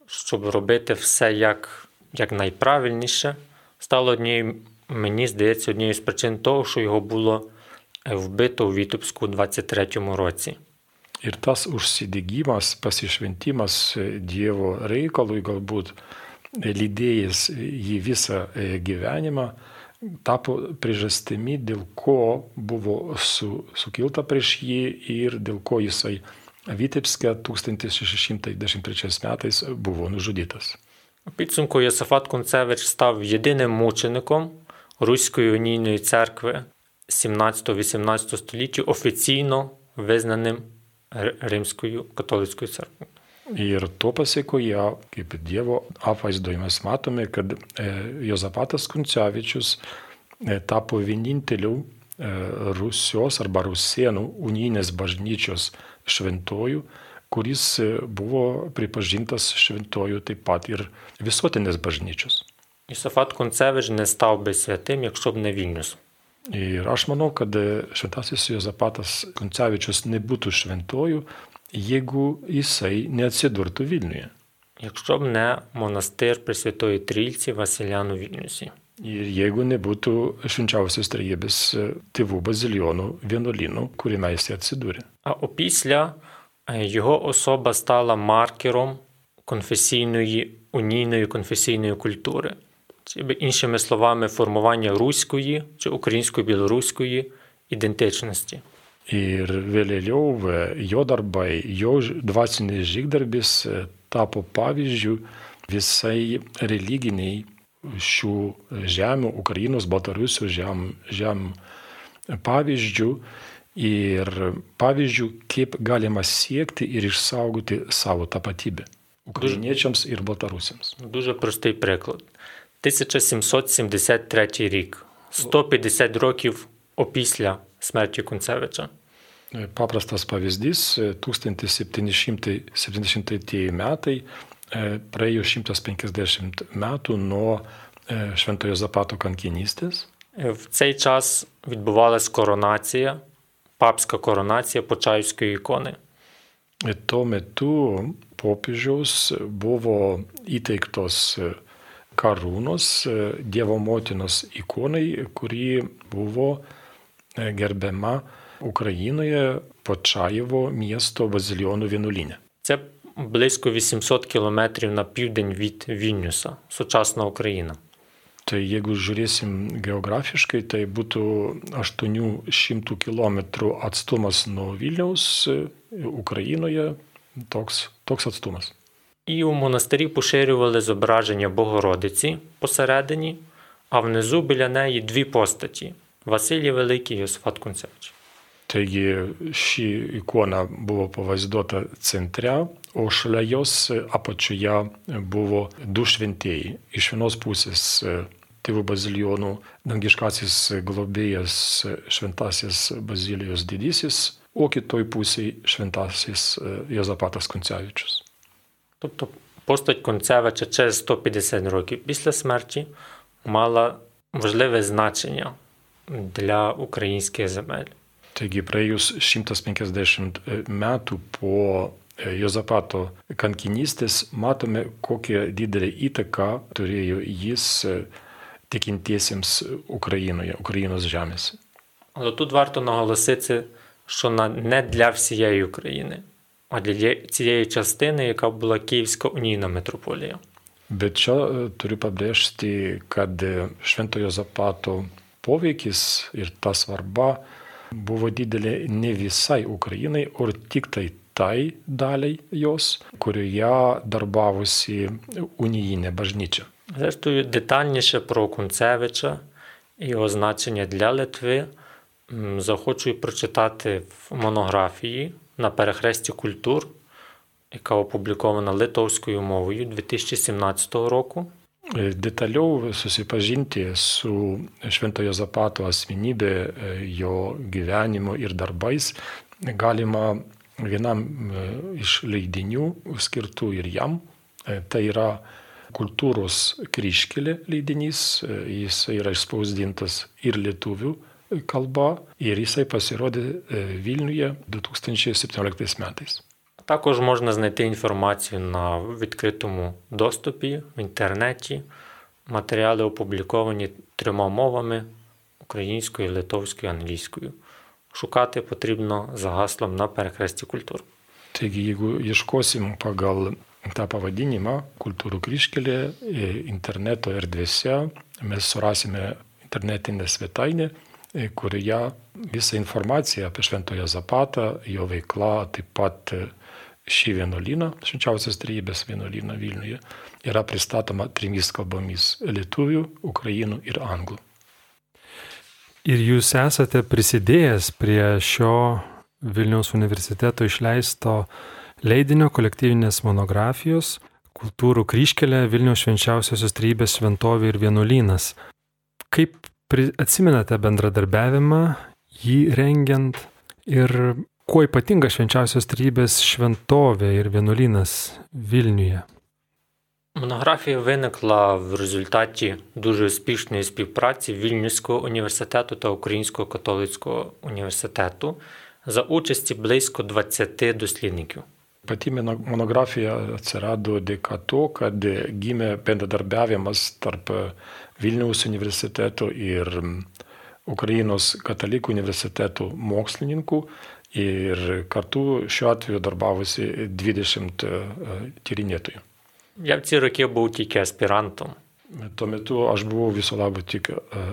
щоб робити все як, як найправильніше, стала однією, мені здається, однією з причин того, що його було вбито у Вітебську у 23-му році. Ir tas užsidegimas, pasišventimas e, Dievo reikalui galbūt e, lydėjęs jį visą e, gyvenimą, tapo priežastimi, dėl ko buvo su, sukilta prieš jį ir dėl ko jisai Vitebske 1613 metais buvo nužudytas. У підсумку Йосифат Кунцевич став єдиним мучеником Руської унійної церкви 17-18 століття, офіційно визнаним Р- Римською католицькою церквою. Ir to pasiekoje, kaip Dievo apvaizdoje mes matome, kad e, Jozapatas Kuncevičius e, tapo vieninteliu e, Rusijos arba Rusienų unijinės bažnyčios šventojų, kuris e, buvo pripažintas šventojų taip pat ir visuotinės bažnyčios. Йосифат Кунцевич не став би святим, якщо б Не Вільнюс. Ir aš manau, kad e, šventasis Jozapatas Kuncevičius nebūtų šventojų, jeigu jisai neatsidurtų Vilniuje. Якщо б не монастир Пресвятої Трійці Василян Вільнюсі. Ir jeigu nebūtų švenčiausios trejybės e, tėvų bazilionų vienuolynų, kuriame jis atsidūrė. А опісля е, його особа стала маркером конфесійної, унійної конфесійної культури. Чи би іншими словами, формування руської чи української білоруської ідентичності. Ir vėliau e, jo darbai, jo ž- dvasinis žygdarbis e, tapo pavyzdžių visai religiniai šių žemių, Ukrainos, Baltarusijos žem, žem pavyzdžių ir pavyzdžių, kaip galima siekti ir išsaugoti savo tapatybę. Ukrainiečiams ir Baltarusiams. Дуже простий приклад. 1773 рік. 150 років опісля смерті Кунцевича. Paprastas pavyzdys - 1770 metai, e, praėjo 150 metų nuo e, Šventojo Zapato kankinystės. Е, В цей час відбувалась коронація, папська коронація Почаївської ікони. Ir Tuo metu popiežiaus buvo įteiktos karūnos Dievo motinos ikonai, kuri buvo gerbiama Україною Почаєво місто Базильйону Вінуліня. Це близько 800 кілометрів на південь від Вільнюса, сучасна Україна. Tai jeigu žiūrėsim geografiškai, tai būtų 800 km atstumas nuo Vilniaus Україною, toks, toks atstumas. І у монастирі поширювали зображення Богородиці посередині, а внизу біля неї дві постаті Василій Великий і Йосифат Кунцевич. Теї ще ікона була повездота центря, ошляйос апочуя було душ вентеї. І швино спусе з е, тиву базильйону, нангішкасіс глобієс швентасіс базиліос дідісіс, окі той пусі швентасіс е, Йозапатас Кунцевичус. Тобто постать Концевича через 150 років після смерті мала важливе значення для українських земель. Taigi praėjus 150 metų po Jozapato kankinystės matome, kokią didelę įtaką turėjo jis tikintiesiems Ukrainoje, Ukrainos žemėse. Але тут варто наголосити, що не для всієї України, а для цієї частини, яка була Київська унійна митрополія. Bet čia turiu pabrėžti, kad Šventojo Zapato poveikis ir ta svarba buvo didelė ne visai Ukrainai, o tik tai tai daliai jos, kurioje darbavosi unijinė bažnyčia. Зрештою, детальніше про Кунцевича і його значення для Литви захочу прочитати в монографії на перехресті культур, яка опублікована литовською мовою 2017 року. Detaliau susipažinti su Šventojo Zapato asmenybė, jo gyvenimu ir darbais galima vienam iš leidinių skirtų ir jam. Tai yra kultūros kryškelė leidinys, jis yra išspausdintas ir lietuvių kalba ir jisai pasirodė Vilniuje 2017 metais. Також можна знайти інформацію на відкритому доступі в інтернеті. Матеріали опубліковані трьома мовами українською, литовською, англійською. Шукати потрібно за гаслом на перехресті культур. Taigi, jeigu ieškosim pagal tą pavadinimą kultūrų kryškelė interneto erdvėse, mes surasime internetinę svetainę, kurioje visa informacija apie Šventojo Zapatą, jo veikla, taip pat šį vienuolyną, švenčiausios trejybės vienuolyną Vilniuje, yra pristatoma trimis kalbomis - lietuvių, ukrainų ir anglų. Ir jūs esate prisidėjęs prie šio Vilniaus universiteto išleisto leidinio kolektyvinės monografijos Kultūrų kryškelė Vilniaus švenčiausiosios trejybės šventovė ir vienuolynas. Kaip atsimenate bendradarbiavimą, jį rengiant ir kuo ypatinga švenčiausios трійбės šventovė ir vienuolynas Vilniuje? Монографія виникла в результаті дуже успішної співпраці Вільнюського університету та Українського католицького університету за участі близько 20 дослідників. Pati monografija atsirado dėka to, kad gimė bendradarbiavimas tarp Vilniaus universiteto ir Ukrainos katalikų universiteto mokslininkų ir kartu šiuo atveju darbavosi 20 tyrinėtojų. Я в ці роки був тільки аспірантом. Tuo metu aš buvau viso labo tik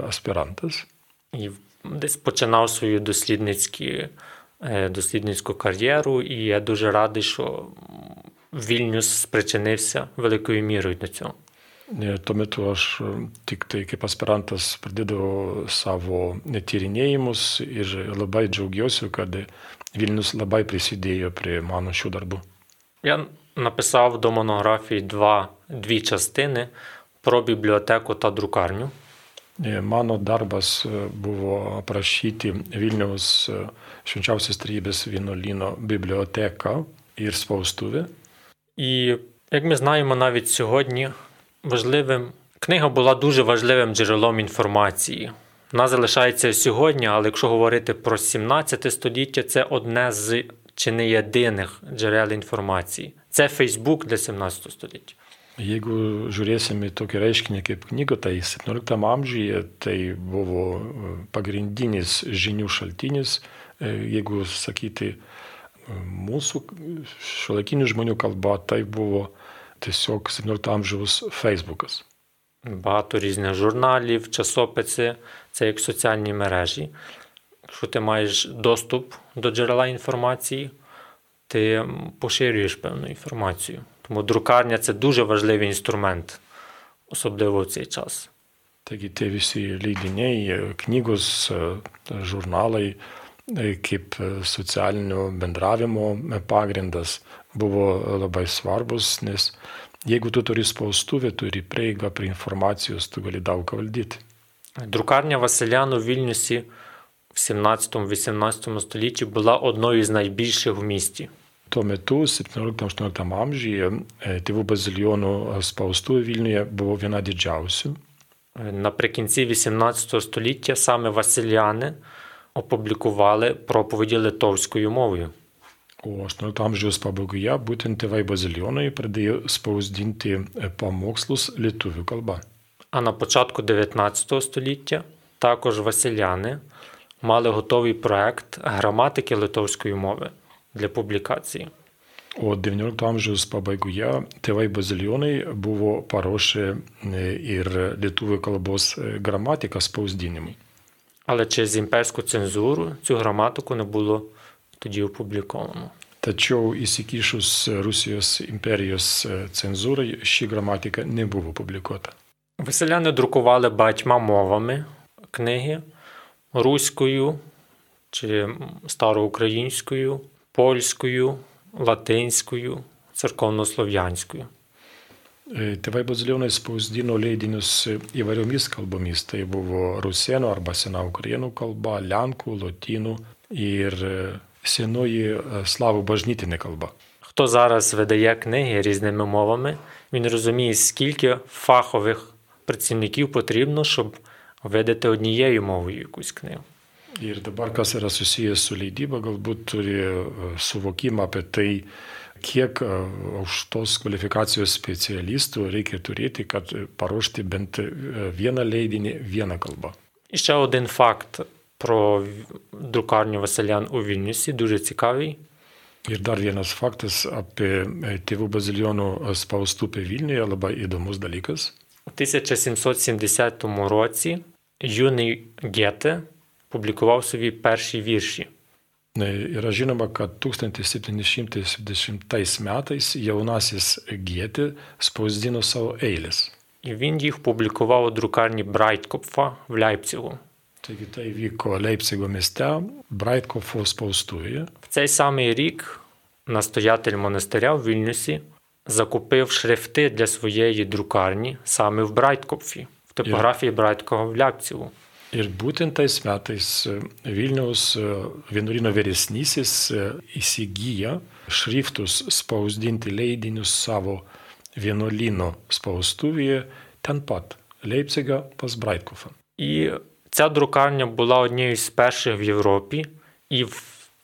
aspirantas. І десь починав свою дослідницькі, дослідницьку кар'єру, і я дуже радий, що Вільнюс спричинився великою мірою до цього. Tuo metu aš tik tai kaip aspirantas pradėdavau savo tyrinėjimus ir labai džiaugiuosi, kad Vilnius labai prisidėjo prie mano šių darbų. Я написав до монографії два, дві частини про бібліотеку та друкарню. Mano darbas buvo aprašyti Vilniaus švenčiausios trybės vienuolino biblioteką ir spaustuvę. І як ми знаємо навіть сьогодні, важливим книга була дуже важливим джерелом інформації. Вона залишається сьогодні, але якщо говорити про 17 століття, це одне з чи не єдиних джерел інформації. Це Фейсбук для 17 століття. Jeigu žiūrėsime į tokį reiškinį kaip knyga, tai 17 amžiuje tai buvo e, pagrindinis žinių šaltinis, e, jeigu sakyti e, mūsų šiuolaikinių žmonių kalba, tai buvo tiesiog 17 amžiaus Facebookas. Багато різних журналів, часописи, це як соціальні мережі. Якщо ти маєш доступ до джерела інформації, ти поширюєш певну інформацію. Тому друкарня це дуже важливий інструмент, особливо в цей час. Taigi tie visi leidiniai, e, knygos, e, žurnalai e, kaip e, socialinio bendravimo e, pagrindas buvo labai svarbus, nes jeigu tu turi spaustuvę, turi prieigą prie informacijos, tu gali daug ką valdyti. Друкарня Василян у Вільнюсі в 17-18 столітті була одною з найбільших в місті. Tuo metu, 17-18 amžiuje, e, tėvų bazilionų spaustuvė Vilniuje buvo viena didžiausių. Наприкінці 18 століття саме Василяни опублікували проповіді литовською мовою. O 18 amžiaus pabaigoje būtent tėvai bazilionai pradėjo spausdinti e, pamokslus lietuvių kalba. А на початку 19 століття також Василяни мали готовий проект граматики литовської мови для публікації. O 19 amžiaus pabaigoje tėvai bazilionai buvo paruošę e, ir lietuvių kalbos e, gramatiką spausdinimui. Але через імперську цензуру цю граматику не було тоді опубліковано. Tačiau įsikišus Rusijos imperijos e, cenzūrai ši gramatika nebuvo publikuota. Василяни друкували багатьма мовами книги руською чи староукраїнською, польською, латинською, церковнослов'янською. E, Tėvai bazilionai spausdino leidinius įvairiomis kalbomis. Tai buvo rusėnų arba sena ukrainų kalba, lenkų, lotynų ir e, senoji e, slavų bažnytinė. Хто зараз видає книги різними мовами, він розуміє, скільки фахових працівників потрібно, щоб видати однією мовою якусь книгу. Ir dabar, kas yra susijęs su leidyba, galbūt turi e, suvokimą apie tai, kiek e, aukštos kvalifikacijos specialistų reikia turėti, kad e, paruošti bent e, vieną leidinį vieną kalbą. І ще один факт про друкарню Василян у Вільнюсі, дуже цікавий. Ir dar vienas faktas apie e, tėvų bazilionų spaustupę Vilniuje, labai įdomus dalykas. У 1770 році юний Гете публікував собі перші вірші. E, Yra žinoma, kad 1770 metais jaunasis Gietė spausdino savo eilės. І він їх публікував у друкарні Брайткопфа в Ляйпцигу. Taigi tai vyko Leipzigo mieste, Braitkofo spaustuvėje. В цей самий рік настоятель монастиря в Вільнюсі закупив шрифти для своєї друкарні саме в Брайткопфі, в типографії Брайткова в Ляйпцигу. Ir būtent tais metais e, Vilniaus e, vienuolino vyresnysis e, įsigyja šriftus spausdinti leidinius savo vienuolino spaustuvėje ten pat, Leipziga pas Braitkofą. І ця друкарня була однією з перших в Європі, і в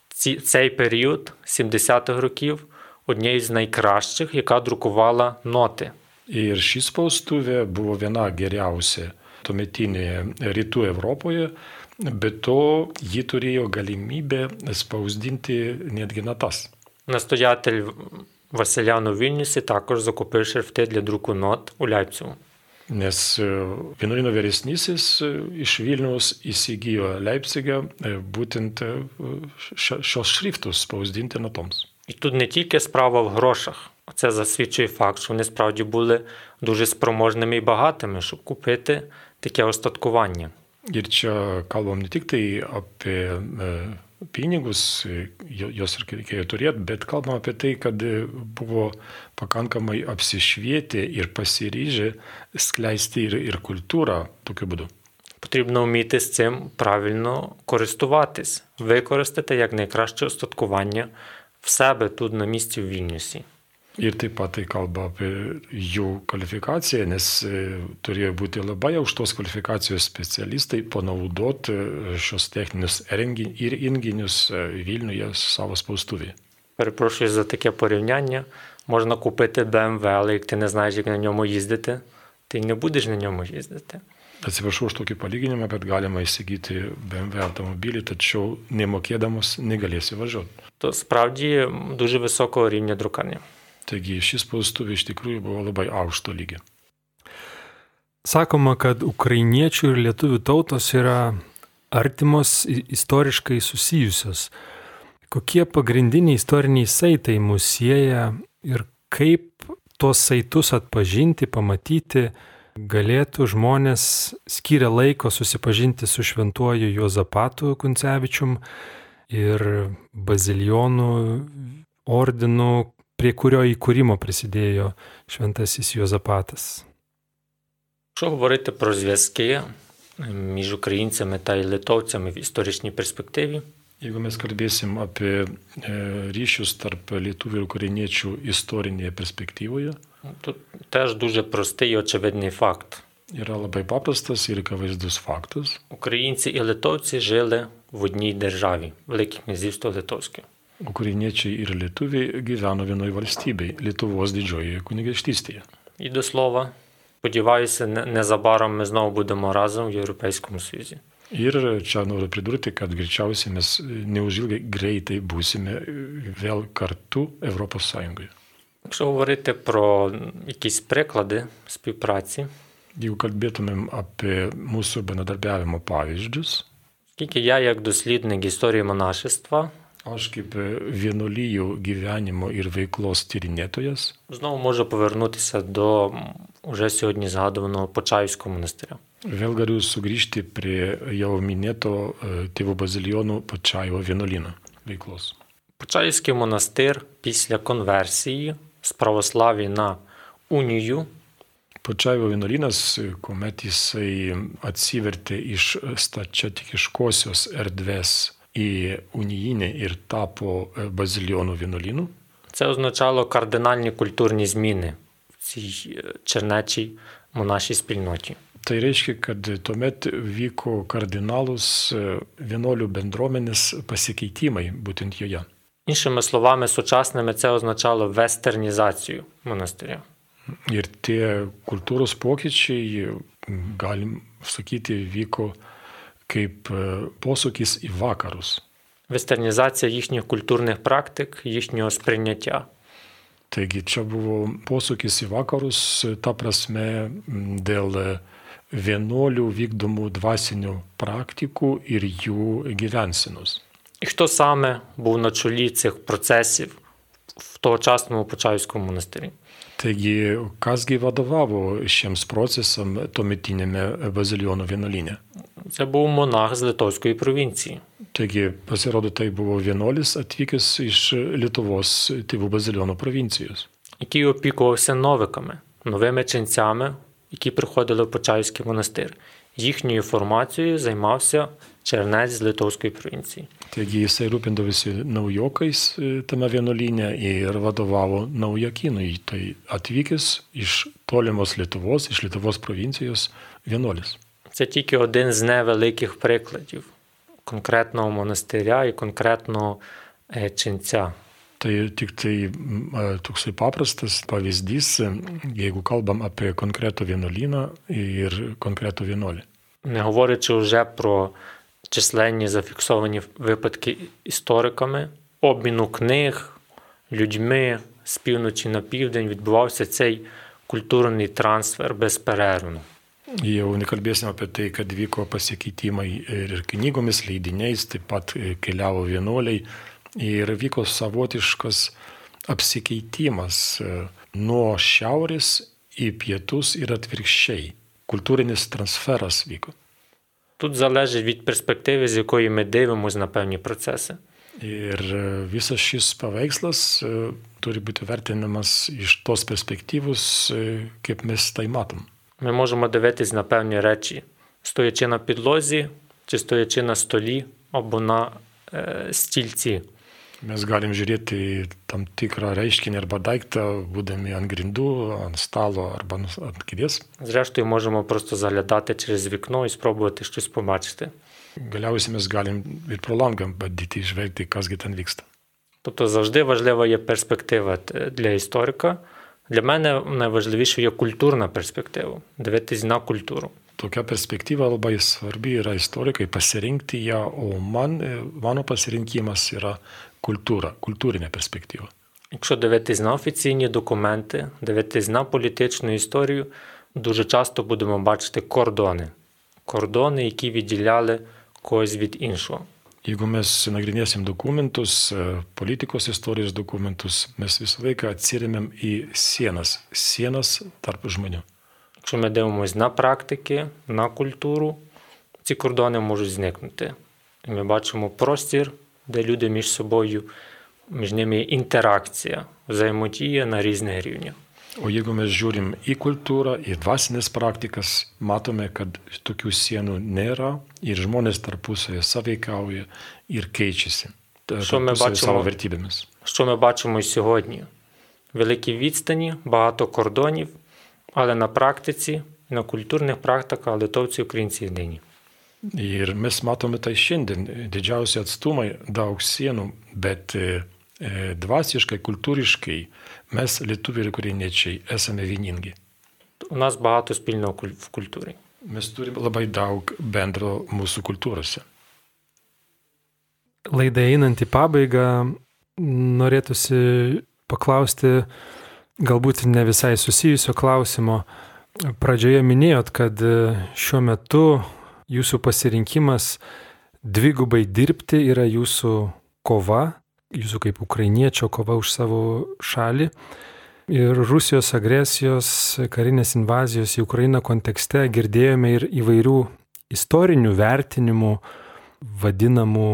ці, цей період 70-х років однією з найкращих, яка друкувала ноти. Ir ši spaustuvė buvo viena geriausia tuometinėje rytų Europoje, bet to ji turėjo galimybę spausdinti netgi natas. Настоятель Василян у Вільнюсі також закупив шрифти для друку нот у Ляйпцигу. Nes e, vienuolino vyresnysis e, iš Vilniaus įsigijo Leipzigą e, būtent e, šios šriftus spausdinti natoms. І тут не тільки справа в грошах. Це засвідчує факт, що вони справді були дуже спроможними і багатими, щоб купити таке остаткування. Ir čia kalbam ne tik tai apie e, pinigus, e, jo- juos ir reikėjo turėti, bet kalbam apie tai, kad e, buvo pakankamai apsišvietę ir pasiryžę skleisti ir, ir kultūrą tokiu būdu. Потрібно вміти з цим правильно користуватись, використати як найкраще остаткування в себе тут на місці в Вільнюсі. Ir taip pat tai kalba apie jų kvalifikaciją, nes e, turėjo būti labai aukštos kvalifikacijos specialistai panaudoti e, šios techninius rengi- ir įrenginius e, Vilniuje savo spaustuvėje. Перепрошую за таке порівняння. Можна купити BMW, але як ти не знаєш, як на ньому їздити, ти не будеш на ньому їздити. Atsiprašau už tokį palyginimą, bet galima įsigyti BMW automobilį, tačiau nemokėdamas negalėsi važiuoti. То справді дуже високого рівня друкарня. Taigi šis spaustuvė iš tikrųjų buvo labai aukšto lygio. Sakoma, kad ukrainiečių ir lietuvių tautos yra artimos istoriškai susijusios. Kokie pagrindiniai istoriniai saitai mus sieja ir kaip tuos saitus atpažinti, pamatyti, galėtų žmonės skyrę laiko susipažinti su šventuoju Juozapatu Kuncevičium ir bazilijonų ordinu, prie kurio įkūrimo prisidėjo šventasis Juozapatas. Якщо говорити про зв'язки між українцями та й литовцями в історичній перспективі, Jeigu mes kalbėsim apie e, ryšius tarp lietuvių ir ukrainiečių istorinėje perspektyvoje, тут теж дуже простий і очевидний факт. yra labai paprastas ir akivaizdus faktas. Українці і литовці жили в одній державі Велике князівство Литовське. Ukrainiečiai ir lietuviai gyveno vienoje valstybėje - Lietuvos didžiojoje kunigaikštystėje. І до слова, сподіваюся, не- незабаром ми знову будемо разом в Європейському Союзі. Ir čia noriu pridurti, kad greičiausiai mes neužilgai greitai būsime vėl kartu Europos Sąjungoje. Якщо говорити про якісь приклади співпраці, Jeigu kalbėtumėm apie mūsų bendradarbiavimo pavyzdžius, оскільки я, як дослідник історії монашества, aš kaip vienuolyjų gyvenimo ir veiklos tyrinėtojas знову можу повернутися до м, уже сьогодні згадуваного Почаївського монастиря. vėl galiu sugrįžti prie jau minėto e, tėvų bazilijonų Pačaivo vienuolyno veiklos. Почаївський монастир після конверсії з православ'я на унію Pačaivo vienuolynas, kuomet jisai atsivertė iš stačiatikiškosios erdvės į unijinę ir tapo e, bazilijonų vienuolynu, це означало кардинальні культурні зміни в цій е, чернечій монашій спільноті. Tai reiškia, kad tuomet vyko kardinalus e, vienuolių bendruomenės pasikeitimai būtent joje. Іншими словами, сучасними це означало вестернізацію монастиря. Ir tie kultūros pokyčiai, galim sakyti, vyko kaip e, posūkis į vakarus. Вестернізація їхніх культурних практик, їхнього сприйняття. Taigi čia buvo posūkis į vakarus, ta prasme, m, dėl e, vienuolių vykdomų dvasinių praktikų ir jų gyvensinos. І хто саме був на чолі цих процесів в тогочасному Почаївському монастирі? Taigi, kasgi vadovavo šiems procesam tuometinėme bazilionų vienuolyne? Це був монах з Литовської провінції. Taigi, pasirodo, tai buvo vienuolis atvykęs iš Lietuvos tėvų bazilionų provincijos. який опікувався новиками, новими ченцями, які приходили в Почаївський монастир. Їхньою формацією займався чернець з Литовської провінції. Taigi jisai rūpindavosi naujokais e, tame vienuolyne ir vadovavo naujakynui. Tai atvykęs iš tolimos Lietuvos, iš Lietuvos provincijos vienuolis. Це тільки один з невеликих прикладів конкретного монастиря і конкретного е, ченця. Tai tik tai toksai paprastas pavyzdys, jeigu kalbam apie konkretų vienuolyną ir konkretų vienuolį. Не говорячи вже про численні зафіксовані випадки істориками, обміну книг, людьми з півночі на південь відбувався цей культурний трансфер безперервно. Jau nekalbėsim apie tai, kad vyko pasikeitimai ir knygomis, leidiniais, taip pat e, keliavo vienuoliai ir vyko savotiškas apsikeitimas e, nuo šiaurės į pietus ir atvirkščiai. Kultūrinis transferas vyko. Тут залежить від перспективи, з якої ми дивимося на певні процеси. Ir e, visas šis paveikslas e, turi būti vertinamas iš tos perspektyvos, e, kaip mes tai matom. Ми можемо дивитись на певні речі, стоячи на підлозі, чи стоячи на столі або на е, стільці. Mes galim žiūrėti į tam tikrą reiškinį arba daiktą, būdami ant grindų, ant stalo arba nus- ant kėdės. Зрештою, можемо просто заглядати через вікно і спробувати щось побачити. Galiausiai mes galim ir pro langą bandyti išvelgti, kasgi ten vyksta. Тобто завжди важлива є перспектива т- для історика. Для мене найважливіше є культурна перспектива дивитись на культуру. Tokia perspektyva labai svarbi yra istorikai pasirinkti ją, o man, e, mano pasirinkimas yra kultūra, kultūrinė perspektyva. Якщо дивитись на офіційні документи, дивитись на політичну історію, дуже часто будемо бачити кордони. Кордони, які відділяли когось від іншого. Jeigu mes nagrinėsim dokumentus, e, politikos istorijos dokumentus, mes visą laiką atsiriamėm į sienas, sienas tarp žmonių. Якщо ми дивимося на практики, на культуру, ці кордони можуть зникнути. І ми бачимо простір, де люди між собою, між ними є інтеракція, взаємодія на різних рівнях. O jeigu mes žiūrim į kultūrą, į dvasinės praktikas, matome, kad tokių sienų nėra ir žmonės tarpusavėje saveikauja ir keičiasi ta- Що ми tarpusavy бачимо? savo vertybėmis. Що ми бачимо і сьогодні? Великі відстані, багато кордонів, але на практиці, на культурних практиках литовці, українці єдині. Ir mes matome tai šiandien, didžiausi atstumai, daug sienų, bet e, e, dvasiškai, kultūriškai mes lietuviai ir kurieniečiai esame vieningi. У нас багато спільного куль- в культурі. Mes turime labai daug bendro mūsų kultūrose. Laidai einant į pabaigą, norėtųsi paklausti galbūt ne visai susijusio klausimo. Pradžioje minėjot, kad šiuo metu jūsų pasirinkimas dvigubai dirbti yra jūsų kova, jūsų kaip ukrainiečio kova už savo šalį. Ir Rusijos agresijos, karinės invazijos į Ukrainą kontekste girdėjome ir įvairių istorinių vertinimų, vadinamų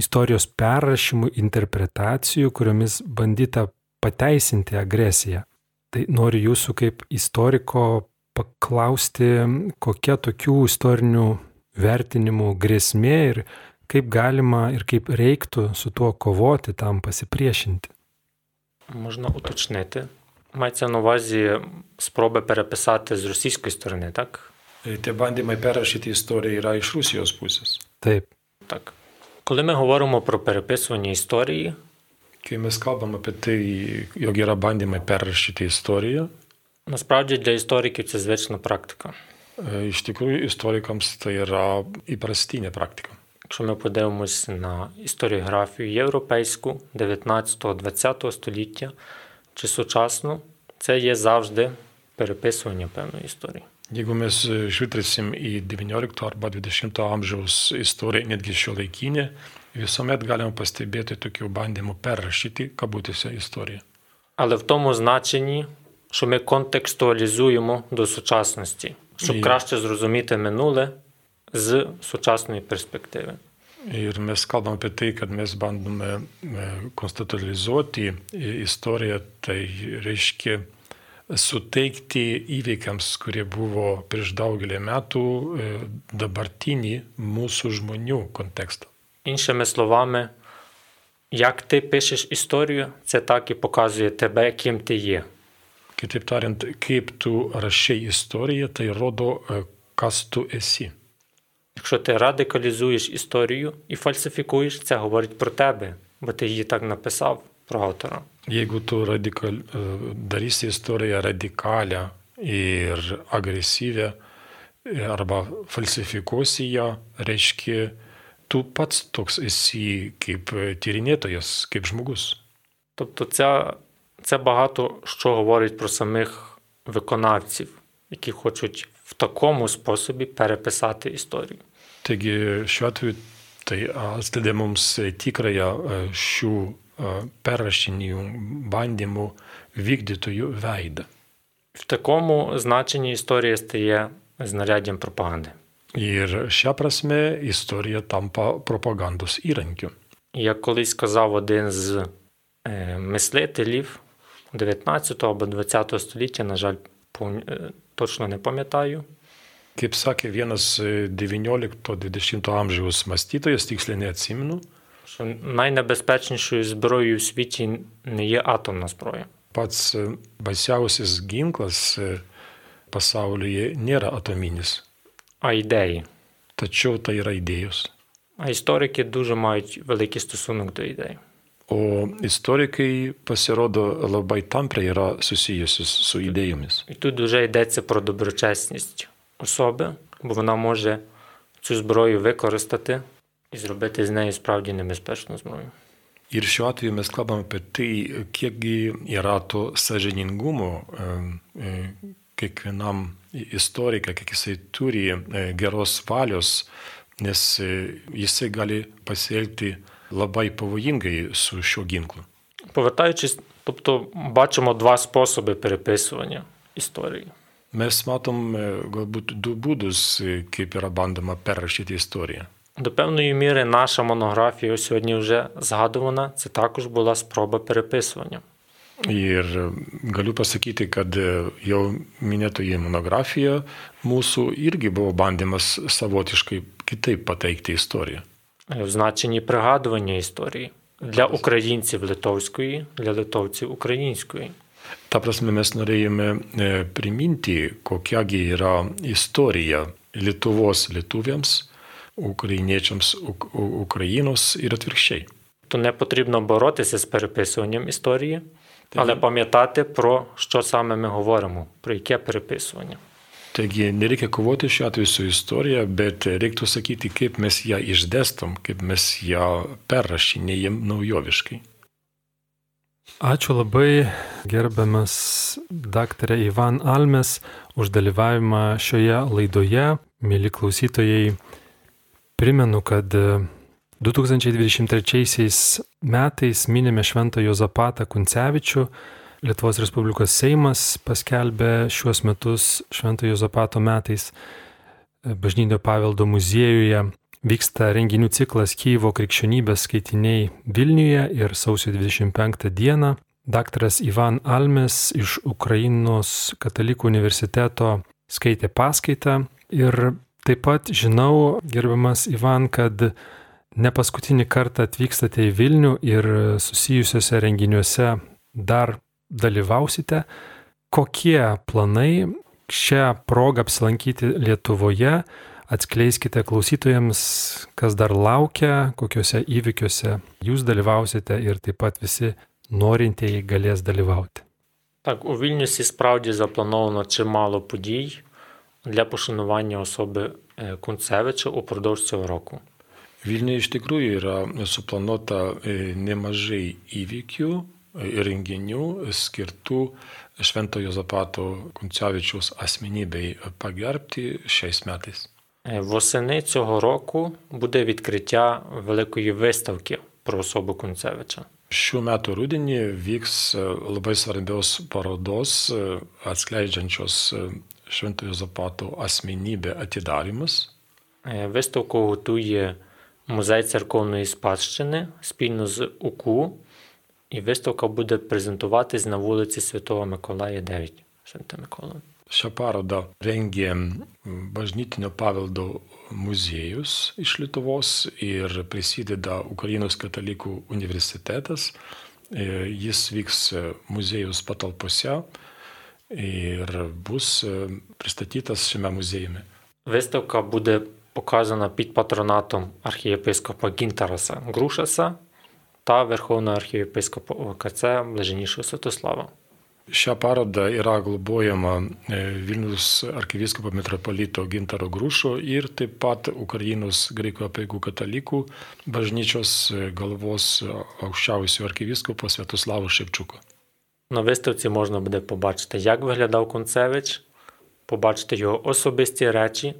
istorijos perrašymų, interpretacijų, kuriomis bandyta pateisinti agresiją. Tai noriu jūsų kaip istoriko paklausti, kokia tokių istorinių vertinimų grėsmė ir kaip galima ir kaip reiktų su tuo kovoti, tam pasipriešinti. Можна уточнити. Мається на увазі спроби переписати з російської сторони, так? E, Tie bandymai perrašyti istoriją yra iš Rusijos pusės. Taip, Так. Коли ми говоримо про переписування історії, Kai mes kalbam apie tai, jog yra bandymai perrašyti istoriją, насправді для істориків це звична практика. e, iš tikrųjų istorikams tai yra įprastinė praktika. Якщо ми подивимось на історіографію європейську 19-20 століття чи сучасну, це є завжди переписування певної історії. Jeigu mes žvilgtelsim į XIX arba XX amžiaus istoriją, netgi šio laikinę, visuomet galima pastebėti tokių bandymų perrašyti, kabutėse, istoriją. Але в тому значенні, що ми контекстуалізуємо до сучасності, щоб краще зрозуміти минуле з сучасної перспективи. Ir mes kalbam apie tai, kad mes bandome e, konstatualizuoti i- istoriją, tai reiškia suteikti įveikiams, kurie buvo prieš daugelį metų, e, dabartinį mūsų žmonių kontekstą. Іншими словами, як ти пишеш історію, це так і показує тебе, ким ти є. Kitaip tariant, kaip tu rašiai istoriją, tai rodo, e, kas tu esi. Якщо ти радикалізуєш історію і фальсифікуєш, це говорить про тебе, бо ти її так написав про автора. Jeigu tu radikal, darysi istoriją radikalią ir agresyvę arba falsifikuosi ją, reiškia, tu pats toks esi kaip tyrinėtojas, kaip žmogus. Тобто, це, це багато що говорить про самих виконавців, які хочуть в такому способі переписати історію. Taigi šiuo atveju tai atskleidė mums tikrąją e, šių e, perrašinėjų bandymų vykdytojų veidą. В такому значенні історія стає знаряддям пропаганди. Ir šią prasme istorija tampa propagandos įrankiu. Як колись сказав один з е, мислителів 19 або 20 століття, на жаль, е, точно не пам'ятаю, Kaip sakė vienas e, 19-20 amžiaus mąstytojas, tiksliai neatsimenu, що найнебезпечнішою зброєю в світі не є атомна зброя. pats e, baisiausias ginklas e, pasaulyje nėra atominis, а ідеї. tačiau tai yra idėjos. А історики дуже мають великий стосунок до ідей. O istorikai pasirodo labai tampriai yra susijusi su ідеями. І тут вже йдеться про доброчесність особи, бо вона може цю зброю використати і зробити з нею справді небезпечну зброю. Ir šiuo atveju mes kalbame apie tai, kiekgi yra to sažiningumo e, e, kiekvienam istorikai, kiek jisai turi e, geros valios, nes e, jisai gali pasielgti labai pavojingai su šiuo ginklu. Повертаючись, тобто бачимо два способи переписування історії. Mes matom e, galbūt du būdus, e, kaip yra bandoma perrašyti istoriją. До певної міри наша монографія сьогодні вже згадувана, це також була спроба переписування. Ir e, galiu pasakyti, kad e, jau minėtoji monografija mūsų irgi buvo bandymas savotiškai kitaip pateikti istoriją. В значенні пригадування історії для українців литовської, для литовців української. Ta prasme mes norėjome priminti, kokiagi yra istorija Lietuvos lietuviams, ukrainiečiams Uk- Ukrainos ir atvirkščiai. То не потрібно боротися з переписуванням історії, але пам'ятати про що саме ми говоримо, про яке переписування. Taigi nereikia kovoti šiuo atveju su istorija, bet reiktų sakyti, kaip mes ją išdėstom, kaip mes ją perrašinėjom naujoviškai. Ačiū labai gerbiamas daktarė Ivan Almes už dalyvavimą šioje laidoje. Mėly klausytojai, primenu, kad 2023 metais minime Šventą Jozapatą Kuncevičių. Lietuvos Respublikos Seimas paskelbė šiuos metus Švento Jozapato metais Bažnytinio paveldo muziejuje. Vyksta renginių ciklas Kyivo krikščionybės skaitiniai Vilniuje ir sausio 25 dieną. Daktaras Ivan Almes iš Ukrainos katalikų universiteto skaitė paskaitą ir taip pat žinau, gerbiamas Ivan, kad ne paskutinį kartą atvykstate į Vilnių ir susijusiuose renginiuose dar dalyvausite. Kokie planai šią progą apsilankyti Lietuvoje? Atskleiskite klausytojams, kas dar laukia, kokiuose įvykiuose jūs dalyvausite ir taip pat visi norintieji galės dalyvauti. Так, у Вільнюсі справді заплановано чимало подій для пошанування особи е, Кунцевича упродовж цього року. Vilniuje iš tikrųjų yra suplanuota e, nemažai įvykių ir renginių skirtų Šventojo Zapato Kuncevičiaus asmenybei pagerbti šiais metais. Е, Восени цього року буде відкриття великої виставки про особу Кунцевича. Šiuo metu rudenį vyks e, labai svarbios parodos e, atskleidžiančios e, Šventojo Zapato asmenybę atidarimas. Е, Виставку готує Музей церковної спадщини спільно з УКУ, і виставка буде презентуватись на вулиці Святого Миколая 9. Святого Микола. Šią parodą rengė bažnytinio paveldo muziejus iš Lietuvos ir prisideda Ukrainos katalikų universitetas. E, Jis vyks muziejus patalpose ir bus e, pristatytas šiame muziejumi. Виставка буде показана під патронатом архієпископа Гінтараса Грушаса та Верховного архієпископа ОКЦ Блаженнішого Святослава. Šią parodą yra globojama Vilnius arkivyskupo metropolito Gintaro Grušo ir taip pat Ukrainos graikų apieigų katalikų bažnyčios galvos aukščiausio arkivyskupo Svetoslavo Ševčiuko. На виставці можна буде побачити, як виглядав Концевич, побачити його особисті речі,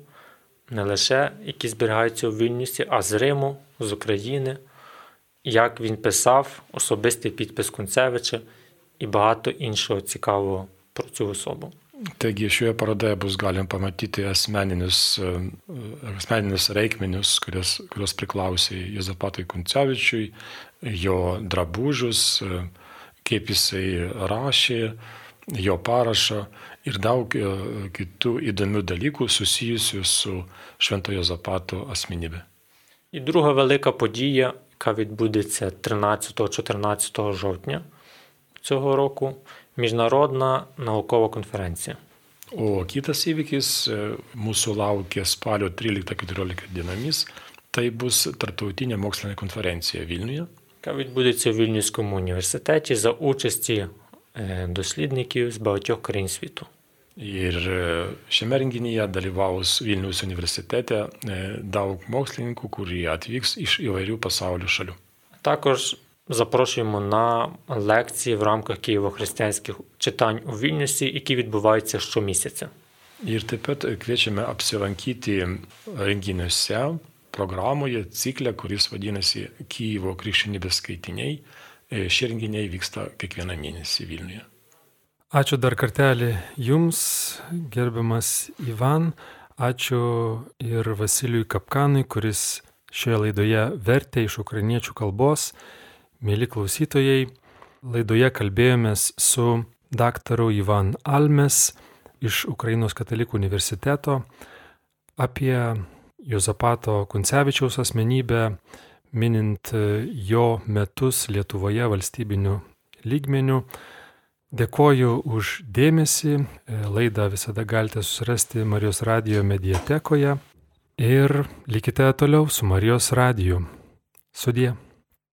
не лише які зберігаються у Вільнюсі, а з Риму, з України, як він писав, особистий підпис Концевича і багато іншого цікавого про цю особу. Taigi šioje parodoje bus galima pamatyti asmeninius, e, asmeninius reikmenius, kurios, kurios priklausė Jozapatui Kuncevičiui, jo drabužius, e, kaip jisai rašė, jo parašą ir daug e, kitų įdomių dalykų susijusių su Šventojo Zapato asmenybė. І друга велика подія, яка відбудеться 13-14 жовтня цього року, міжнародна наукова конференція. O kitas įvykis mūsų laukia spalio 13-14 dienomis. Tai bus tarptautinė mokslinė konferencija Vilniuje. яка відбудеться у Вільнюському університеті за участі е, дослідників з багатьох країн світу. Ir e, šiame renginyje dalyvaus Vilnius universitete e, daug mokslininkų, kurie atvyks iš įvairių pasaulio šalių. Також запрошуємо на лекції в рамках києво-християнських читань у Вільнюсі, які відбуваються щомісяця. Ir taip pat kviečiame apsilankyti renginiuose, programoje, cikle, kuris vadinasi Kyivo krikščionybės skaitiniai. E, Šie renginiai vyksta kiekvieną mėnesį Vilniuje. Ačiū dar kartelį Jums, gerbiamas Ivan. Ačiū ir Vasilijui Kapkanui, kuris šioje laidoje vertė iš ukrainiečių kalbos. Mėly klausytojai, laidoje kalbėjomės su daktaru Ivan Almes iš Ukrainos katalikų universiteto apie Jozapato Kuncevičiaus asmenybę, minint jo metus Lietuvoje valstybiniu lygmeniu. Dėkoju už dėmesį. Laidą visada galite susirasti Marijos radio mediatekoje ir likite toliau su Marijos radiju. Sudie.